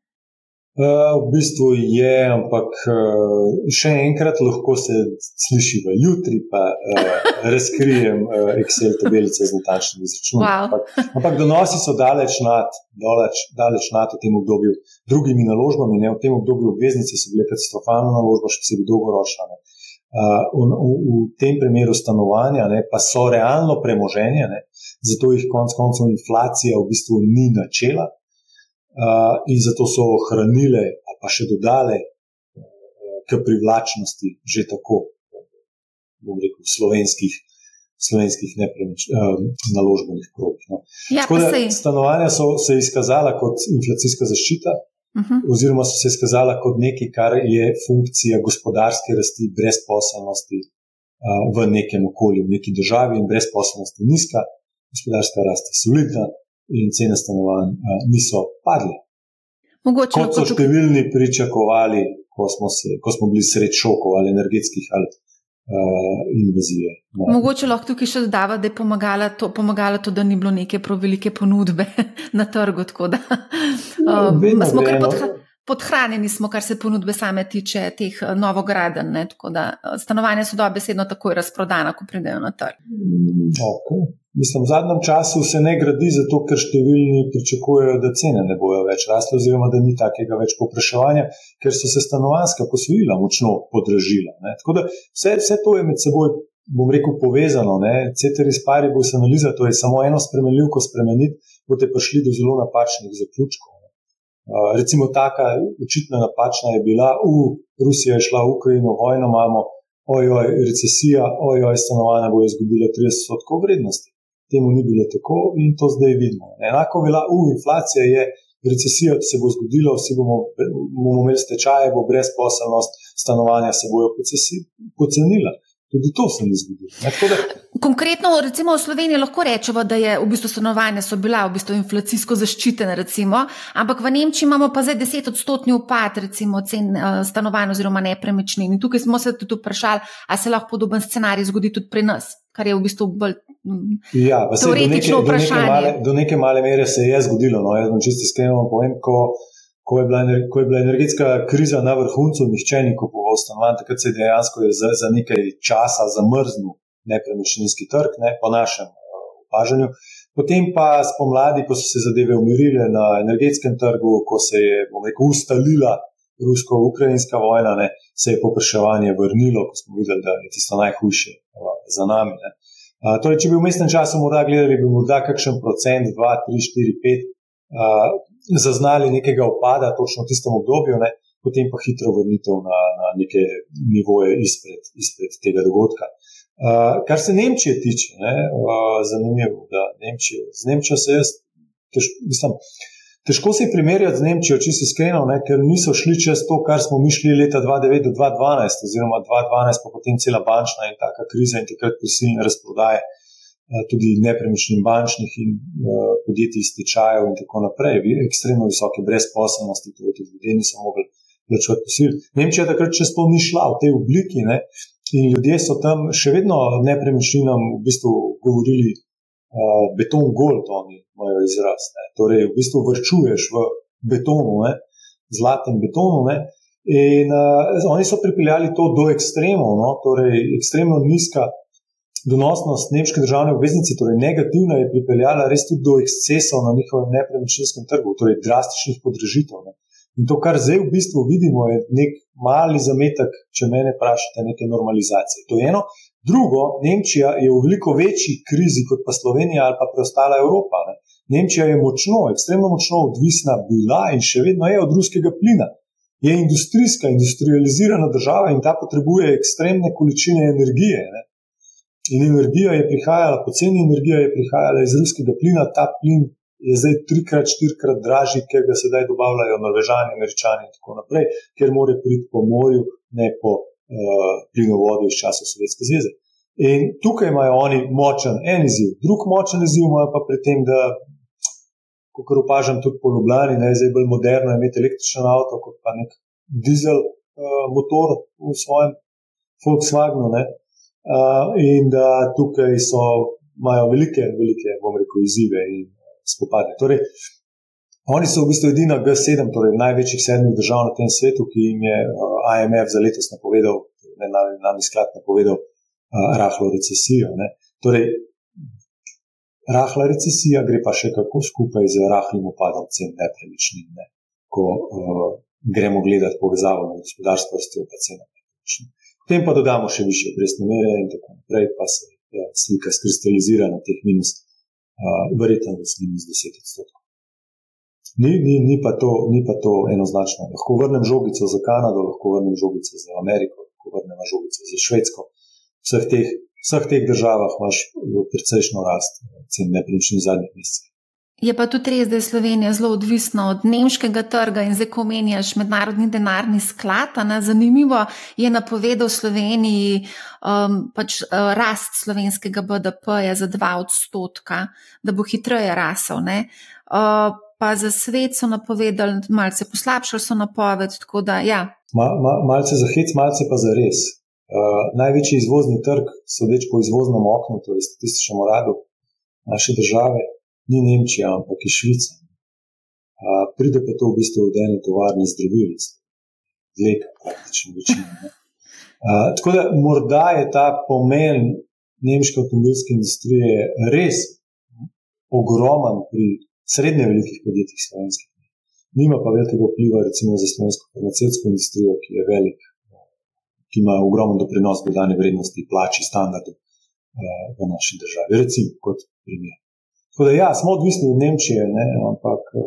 Uh, v bistvu je, ampak uh, še enkrat lahko se sliši v jutri, pa uh, razkrijem Excel tabelice z natančnimi izračuni. Wow. Ampak, ampak donosi so daleč nad, daleč, daleč nad v tem obdobju drugimi naložbami. Ne? V tem obdobju obveznice so bile katastrofalna naložba, še posebej dolgoročna. Uh, v, v, v tem primeru stanovanja ne, pa so realno premoženje, ne, zato jih konec koncev inflacija v bistvu ni načela in zato so ohranile, pa še dodale k privlačnosti, že tako, bom rekel, slovenskih. Slovenskih nepremič, uh, naložbenih krogih. No. Ja, stanovanja so se izkazala kot inflacijska zaščita, uh mhm. -huh. oziroma so se izkazala kot nekaj, kar je funkcija gospodarske rasti, brezposelnosti uh, v nekem okolju, v neki državi, in brezposelnost je nizka, gospodarska rast je solidna, in cene stanovanj niso padle. Mogoče Kot so številni pričakovali, ko smo, se, ko smo bili sredi šokov ali energetskih ali uh, invazije. No. Mogoče lahko tukaj še dodava, da je pomagalo to, pomagalo to, da ni bilo neke prav velike ponudbe na trgu. Da, uh, no, smo kar podha, podhranjeni, smo, kar se ponudbe same tiče teh novogradenj. Stanovanja so dobesedno takoj razprodana, ko pridejo na trg. Mm, okay. Mislim, v zadnjem času se ne gradi zato, ker številni pričakujejo, da cene ne bojo več rasle, oziroma da ni takega več popraševanja, ker so se stanovanska posojila močno podražila. Ne. Tako da vse, vse to je med seboj, bom rekel, povezano. Ceteris paribus analiza, to je samo eno spremenljivko spremeniti, boste prišli do zelo napačnih zaključkov. Uh, recimo, taka očitna napačna je bila, da Rusija je šla v Ukrajino, vojno imamo, ojoj, recesija, ojoj, stanovanja bo izgubila 30% vrednosti. Temu ni bilo tako in to zdaj vidimo. Enako velja, u, inflacija je, recesija se bo zgodila, vsi bomo, bomo imeli stečaje, bo brezposelnost, stanovanja se bojo pocenila. Tudi to se ni zgodilo. Konkretno, recimo v Sloveniji lahko rečemo, da je v bistvu stanovanja so bila v bistvu inflacijsko zaščitena, recimo, ampak v Nemčiji imamo pa zdaj deset odstotni upad recimo cen uh, stanovanj oziroma nepremičnin. In tukaj smo se tudi vprašali, a se lahko podoben scenarij zgodi tudi pri nas, kar je v bistvu bolj mm, ja, teoretično vprašanje. Do neke, do, neke male, do neke male mere se je zgodilo, no, jaz bom čisti iskreno povem, ko ko je, bila, ko je bila energetska kriza na vrhuncu, nihče ni kupoval stanovanj, takrat se je dejansko je za, za nekaj časa zamrznil nepremičninski trg, ne, po našem uh, opažanju. Potem pa spomladi, ko so se zadeve umirile na energetskem trgu, ko se je rekel, ustalila rusko-ukrajinska vojna, ne, se je popraševanje vrnilo, ko smo videli, da je tisto najhujše uh, za nami. Uh, torej, če bi v mestnem času morda gledali, bi morda kakšen procent, 2, 3, 4, 5. Uh, zaznali nekega opada, točno v tistem obdobju, ne, potem pa hitro vrnitev na, na neke nivoje izpred, izpred tega dogodka. Uh, kar se Nemčije tiče, je uh, zanimivo, da Nemčije, z Nemčijo se jaz, tež, mislim, težko se primerjati z Nemčijo, če si iskreno, ne, ker niso šli čez to, kar smo mi šli leta 2009 do 2012, oziroma 2012, pa potem cela bančna in taka kriza in takrat prisilne razprodaje. Uh, tudi nepremičnin bančnih in uh, podjetij iz tečajev in tako naprej, ekstremno visoke brezposobnosti, tudi ljudje niso mogli plačati posil. Nemčija takrat čez to ni šla v tej obliki ne? in ljudje so tam še vedno nepremičninam v bistvu govorili uh, beton gold, oni imajo izraz. Ne? Torej, v bistvu vrčuješ v betonu, ne? zlatem betonu. Ne? In uh, oni so pripeljali to do ekstremov, no? torej ekstremno nizka donosnost nemške državne obveznice, torej negativna, je pripeljala res tudi do ekscesov na njihovem nepremičninskem trgu, torej drastičnih podražitev. Ne. In to, kar zdaj v bistvu vidimo, je nek mali zametek, če me vprašate, neke normalizacije. To je eno. Drugo, Nemčija je v veliko večji krizi kot pa Slovenija ali pa preostala Evropa. Ne. Nemčija je močno, ekstremno močno odvisna bila in še vedno je od ruskega plina. Je industrijska, industrializirana država in ta potrebuje ekstremne količine energije. Ne. In energija je prihajala, poceni energija je prihajala iz ruskega plina, ta plin je zdaj trikrat, štirikrat dražji, ker ga sedaj dobavljajo Norvežani, Američani in tako naprej, ker more priti po morju, ne po uh, plinovodu iz časa Sovjetske zveze. In tukaj imajo oni močen en izziv, drug močen izziv imajo pa pri tem, da, kot opažam tudi po Ljubljani, je zdaj bolj moderno imeti električen avto kot pa nek dizel uh, motor v svojem Volkswagenu. Ne in da tukaj so, imajo velike, velike, bom rekel, izzive in spopade. Torej, oni so v bistvu edina G7, torej največjih sedmih držav na tem svetu, ki jim je IMF za letos napovedal, ne nam je sklad napovedal, rahlo recesijo. Ne. Torej, rahla recesija gre pa še kako skupaj z rahlim upadom cen nepremičnin, ne, ko uh, gremo gledati povezavo med gospodarstvom in cenami nepremičnin. Potem pa dodamo še više obrestne mere in tako naprej, pa se ja, slika skristalizira na teh minus, uh, verjetno minus 10 odstotkov. Ni, ni, ni, pa to, ni pa to enoznačno. Lahko vrnem žogico za Kanado, lahko vrnem žogico za Ameriko, lahko vrnem žogico za Švedsko. V vseh teh, vseh teh državah imaš precejšno rast cen nepremičnin zadnjih mesecih. Je pa tudi res, da je Slovenija zelo odvisna od nemškega trga in zdaj, ko omenjaš mednarodni denarni sklad, ne, zanimivo je napovedal Sloveniji um, pač, uh, rast slovenskega BDP-ja za dva odstotka, da bo hitreje rasel. Uh, pa za svet so napovedali, malce poslabšali so napoved. Da, ja. ma, ma, malce za hec, malce pa za res. Uh, največji izvozni trg, sodeč po izvoznem oknu, torej statističnem uradu naše države ni Nemčija, ampak je Švica. A, pride pa to v bistvu od ene tovarne zdravil, leka, praktično večina. A, tako da morda je ta pomen nemške avtomobilske industrije res ogroman pri srednje velikih podjetjih slovenskih. Nima pa velikega vpliva recimo za slovensko farmacevtsko industrijo, ki je velik, ki ima ogromen doprinos dodane vrednosti, plači, standardov v naši državi. Recimo kot primer. Tako da, ja, smo odvisni od Nemčije, ne, ampak eh,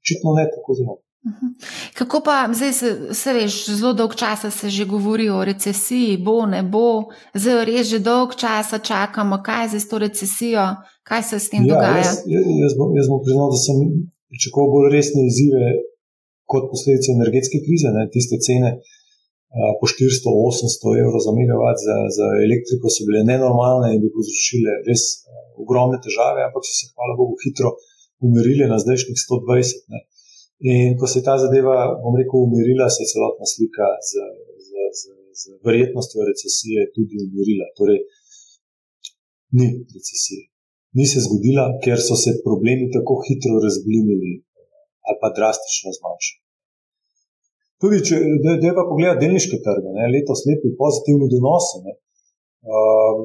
očitno ne tako zelo. Mhm. Kako pa zdaj, se, se veš, zelo dolg čas se že govori o recesiji, bo, ne bo, zdaj res že dolg čas čakamo, kaj je z to recesijo, kaj se s tem ja, dogaja. Jaz, jaz, jaz bom priznal, da sem pričakoval bolj resne izzive kot posledice energetske krize, ne, tiste cene. Po 400-800 evrov za megavat za, za elektriko so bile nenormalne in bi povzročile res ogromne težave, ampak so se, hvala Bogu, hitro umirile na zdajšnjih 120. Ne. In ko se je ta zadeva, bom rekel, umirila, se je celotna slika z, z, z, z verjetnostjo recesije tudi umirila. Torej, ni recesije. Ni se zgodila, ker so se problemi tako hitro razblinili ali pa drastično zmanjšali. Tudi, če da pa pogledamo delniške trge, ne, letos lepi pozitivni donosi. Uh,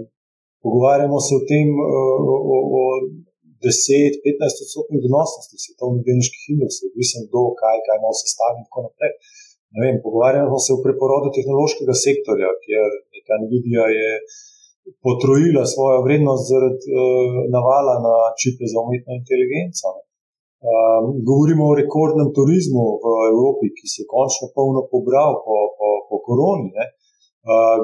pogovarjamo se o tem, uh, o, o 10-15 odstotnih donosnosti svetovnih delniških indeksov, odvisno od tega, kaj, kaj imamo sestavljeno in tako naprej. Vem, pogovarjamo se o preporodu tehnološkega sektorja, kjer neka Nvidia je potrojila svojo vrednost zaradi uh, navala na čipe za umetno inteligenco. Um, govorimo o rekordnem turizmu v Evropi, ki se je končno polno pobral po, po, po koroni. Ne?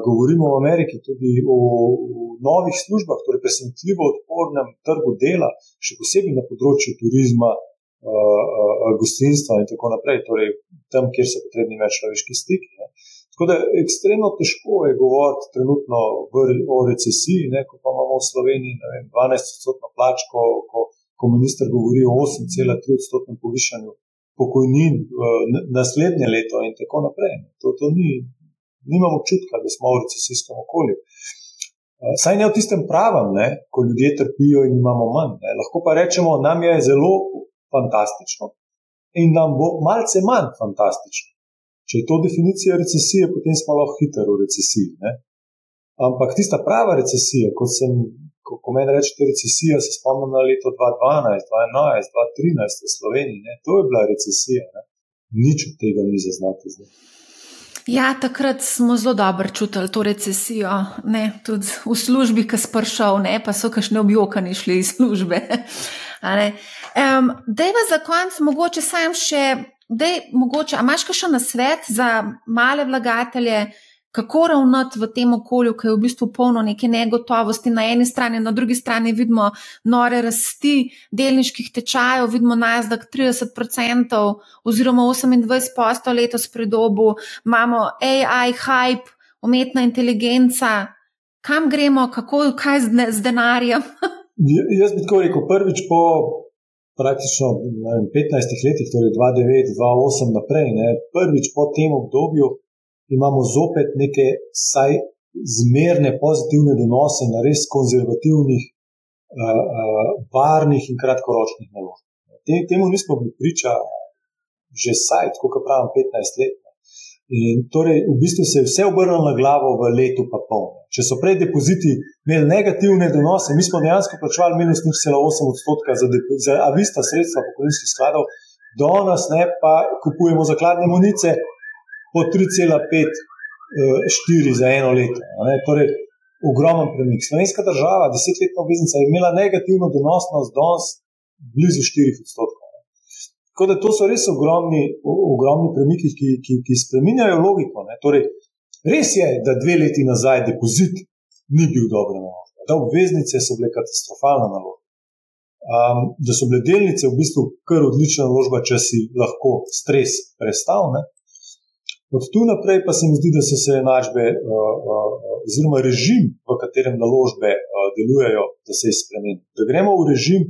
Govorimo v Ameriki tudi o, o novih službah, torej presenetljivo odpornem trgu dela, še posebej na področju turizma, uh, uh, gostinstva in tako naprej, torej tam, kjer so potrebni več človeški stiki. Ne. Tako da ekstremno težko je govoriti trenutno v, o recesiji, ne, ko pa imamo v Sloveniji vem, 12-odstotno plač, ko, ko, ko minister govori o 8,3-odstotnem povišanju pokojnin uh, naslednje leto in tako naprej. To, to ni, nimamo občutka, da smo v recesijskem okolju. Eh, saj ne v tistem pravem, ne, ko ljudje trpijo in imamo manj. Ne. Lahko pa rečemo, nam je zelo fantastično in nam bo malce manj fantastično. Če je to definicija recesije, potem smo lahko hitro v recesiji. Ne. Ampak tista prava recesija, kot sem, ko, ko meni rečete recesija, se spomnim na leto 2012, 2011, 2013 v Sloveniji. Ne. To je bila recesija. Ne. Nič od tega ni zaznati zdaj. Ja, takrat smo zelo dobro čutili to recesijo, ne? tudi v službi, ki smo prišli, ne pa so kašne objokani šli iz službe. Um, Dej za konec, mogoče sam še, da imaš še na svet za male vlagatelje, kako ravnati v tem okolju, ki je v bistvu polno neke negotovosti. Na eni strani, na drugi strani vidimo nore rasti delniških tečajev, vidimo nazdak 30% oziroma 28% letos predobu, imamo AI, hype, umetna inteligenca. Kam gremo, kako, kaj z, z denarjem? Jaz bi tako rekel, prvič po praktično vem, 15 letih, torej 2009-2008 naprej, ne, prvič po tem obdobju, imamo zopet neke vsaj zmerne pozitivne donose na res konzervativnih, uh, uh, varnih in kratkoročnih naložb. Te, temu nismo bili priča že vsaj, kot pravim, 15 let. In torej, v bistvu se je vse obrnilo na glavo v letu, pa pol. Če so prej depoziti imeli negativne donose, mi smo dejansko plačevali minus 0,8 odstotka za, za avista sredstva pokojninskih skladov, do nas ne pa kupujemo zakladne munice, po 3,5-4 eh, za eno leto. Torej, ogromen premik. Slovenska država, desetletna obveznica, je imela negativno donosnost danes blizu 4 odstotkov. Tako da to so res ogromni, ogromni premiki, ki, ki, ki spremenjajo logiko. Torej, res je, da dve leti nazaj depozit ni bil dobro naložen, da obveznice so bile katastrofalna naložba. Um, da so bile delnice v bistvu kar odlična naložba, če si lahko stres predstavljal. Od tu naprej pa se mi zdi, da so se enačbe, uh, uh, oziroma režim, v katerem naložbe uh, delujejo, da se je spremenil. Da gremo v režim,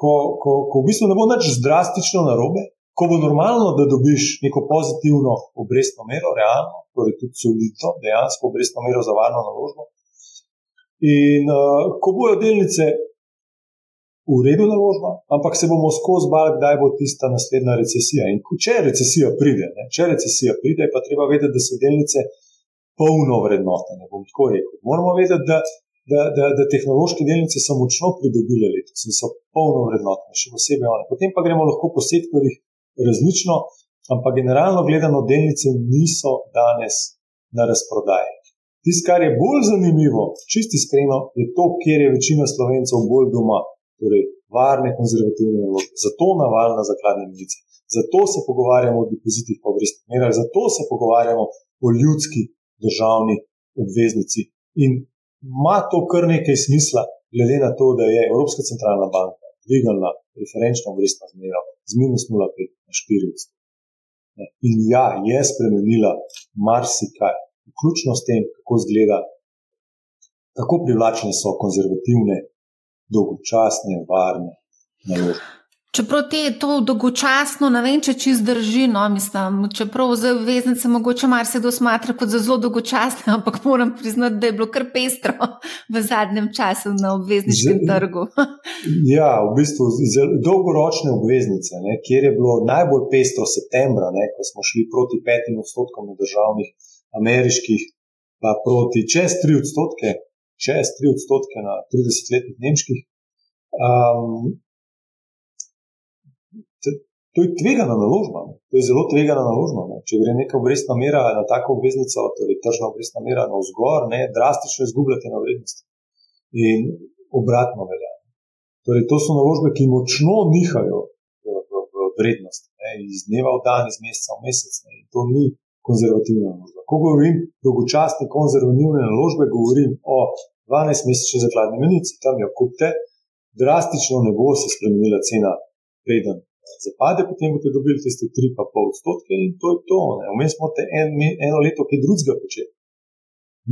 ko, ko, ko v bistvu ne bo nič drastično narobe, ko bo normalno, da dobiš neko pozitivno obrestno mero, realno, torej tudi solidno, dejansko obrestno mero za varno naložbo. In uh, ko bojo delnice v redu naložba, ampak se bomo skozi bali, kdaj bo tista naslednja recesija. In če recesija pride, ne, če recesija pride, pa treba vedeti, da so delnice polno vrednotene. Bom tako rekel. Moramo vedeti, da, da, da, da tehnološke delnice so močno pridobile letos in so polno vrednotene, še posebej one. Potem pa gremo lahko po sektorjih različno, ampak generalno gledano, delnice niso danes na razprodaji. Tisto, kar je bolj zanimivo, čisti iskreno, je to, kjer je večina slovencev bolj doma torej varne, konzervativne naložbe. Zato navalna zakladna milica. Zato se pogovarjamo o depozitih po obrestnih merah, zato se pogovarjamo o ljudski državni obveznici. In ima to kar nekaj smisla, glede na to, da je Evropska centralna banka dvignila referenčno obrestno zmero z minus 0,5 na 4 odstotke. In ja, je spremenila marsikaj, vključno s tem, kako izgleda, kako privlačne so konzervativne, dolgočasne, varne naložbe. Čeprav te to dolgočasno, ne vem, če čist drži, no, mislim, čeprav za veznice mogoče marsikdo smatra kot za zelo dolgočasne, ampak moram priznati, da je bilo kar pestro v zadnjem času na obvezniškem trgu. ja, v bistvu dolgoročne obveznice, ne, kjer je bilo najbolj pestro septembra, ne, ko smo šli proti petim odstotkom državnih ameriških, pa proti čez tri odstotke, čez tri odstotke na 30-letnih nemških. Um, To je tvegana naložba. To je zelo tvegana naložba. Ne. Če gre neka obrestna mera na tako obveznico, torej tržna obrestna mera na vzgor, ne, drastično izgubljate na vrednosti. In obratno velja. Torej, to so naložbe, ki močno nihajo v, v, v vrednosti, ne, iz dneva v dan, iz meseca v mesec. Ne. In to ni konzervativna naložba. Ko govorim o dolgočasni konzervativni naložbi, govorim o 12-mesečni zakladni menici, tam jo kupite, drastično ne bo se spremenila cena, preden zapade, potem boste dobili tiste 3,5 odstotke in to je to. Vmes smo te en, eno leto kaj drugega počeli.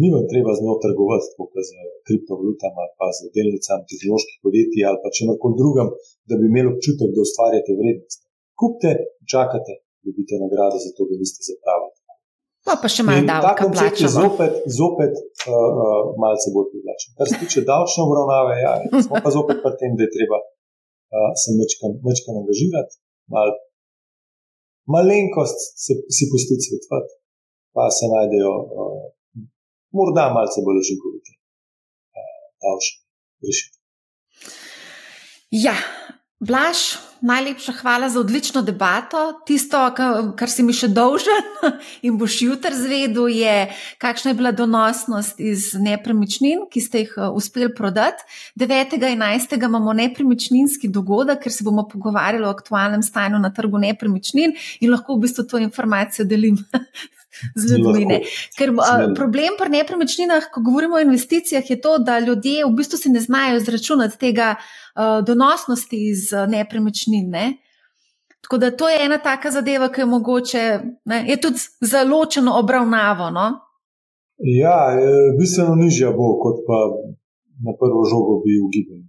Ni vam treba z njo trgovati, kot z kriptovalutami ali pa z delnicami tehnoloških podjetij ali pa če na kom drugem, da bi imeli občutek, da ustvarjate vrednost. Kupite, čakate, dobite nagrado za to, da niste zapravili. Pa, pa še malo davka plačati. Zopet, zopet uh, uh, malce bolj privlačen. Kar se tiče davčne obravnave, ja, smo pa zopet pri tem, da je treba se večkrat angažirati, malo malenkost se, si pustiti svetovati, pa se najdejo uh, morda malce bolj učinkovite uh, davčne rešitve. Ja, Blaž, najlepša hvala za odlično debato. Tisto, kar si mi še dolžen in boš jutri zvedel, je, kakšna je bila donosnost iz nepremičnin, ki ste jih uspeli prodati. 9.11. imamo nepremičninski dogodek, ker se bomo pogovarjali o aktualnem stanju na trgu nepremičnin in lahko v bistvu to informacijo delim. Z ljudmi. Ker a, problem pri nepremičninah, ko govorimo o investicijah, je to, da ljudje v bistvu se ne znajo izračunati tega, uh, donosnosti iz nepremičnin. Ne? Tako da to je ena taka zadeva, ki je mogoče, ne, je tudi zelo ločeno obravnavo. No? Ja, bistveno nižja bo, kot pa na prvo žogo bi ugibali.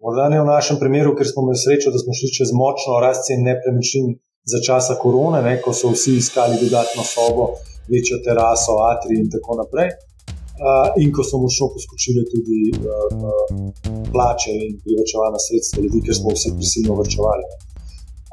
Morda ne v našem primeru, ker smo imeli srečo, da smo šli čez močno rast cen nepremičnin za časa korone, ne, ko so vsi iskali dodatno sobo, večjo teraso, atri in tako naprej in ko smo močno poskočili tudi uh, plače in privačevanje sredstva ljudi, ker smo vsi prisilno vrčevali.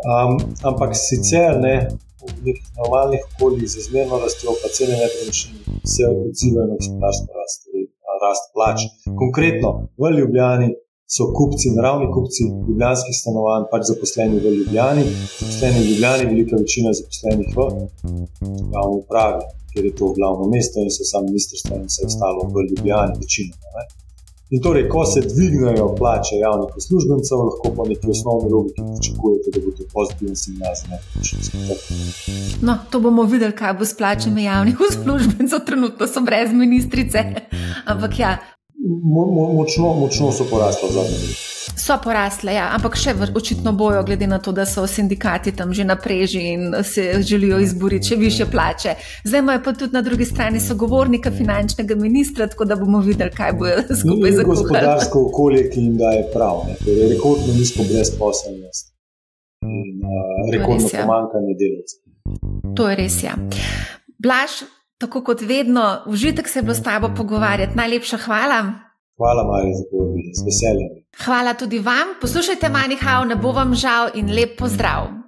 Um, ampak sicer ne, v nekih normalnih okoljih z izmerno rastjo, pa cene nepremičnin se odzivajo na gospodarsko rast, torej rast plač. Konkretno v Ljubljani so kupci, naravni kupci ljubljanskih stanovanj, pač zaposleni v Ljubljani, zaposleni v Ljubljani, velika večina zaposlenih v javni upravi ker je to glavno mesto in so sami ministrstva in vse ostalo v Ljubljani, večino. Ne? In torej, ko se dvignejo plače javnih uslužbencev, lahko po neki osnovni logiki pričakujete, da bo to pozitiven signal za nekaj. No, to bomo videli, kaj bo s plačami javnih uslužbencev, trenutno so brez ministrice. Ampak ja. Mo, mo, močno, močno so porasle zadnje leto. So porasle, ja, ampak še očitno bojo, glede na to, da so sindikati tam že napreži in se želijo izboriti še više plače. Zdaj imajo pa tudi na drugi strani sogovornika finančnega ministra, tako da bomo videli, kaj bo skupaj z gospodarsko okolje, ki jim daje prav. Torej, rekordno nizko brezposelnost in uh, rekordno ja. pomankanje delavcev. To je res, ja. Blaž, tako kot vedno, užitek se bo s tabo pogovarjati. Najlepša hvala. Hvala, Marija, za povabilo, z veseljem. Hvala tudi vam. Poslušajte, manjhav, ne bo vam žal in lep pozdrav.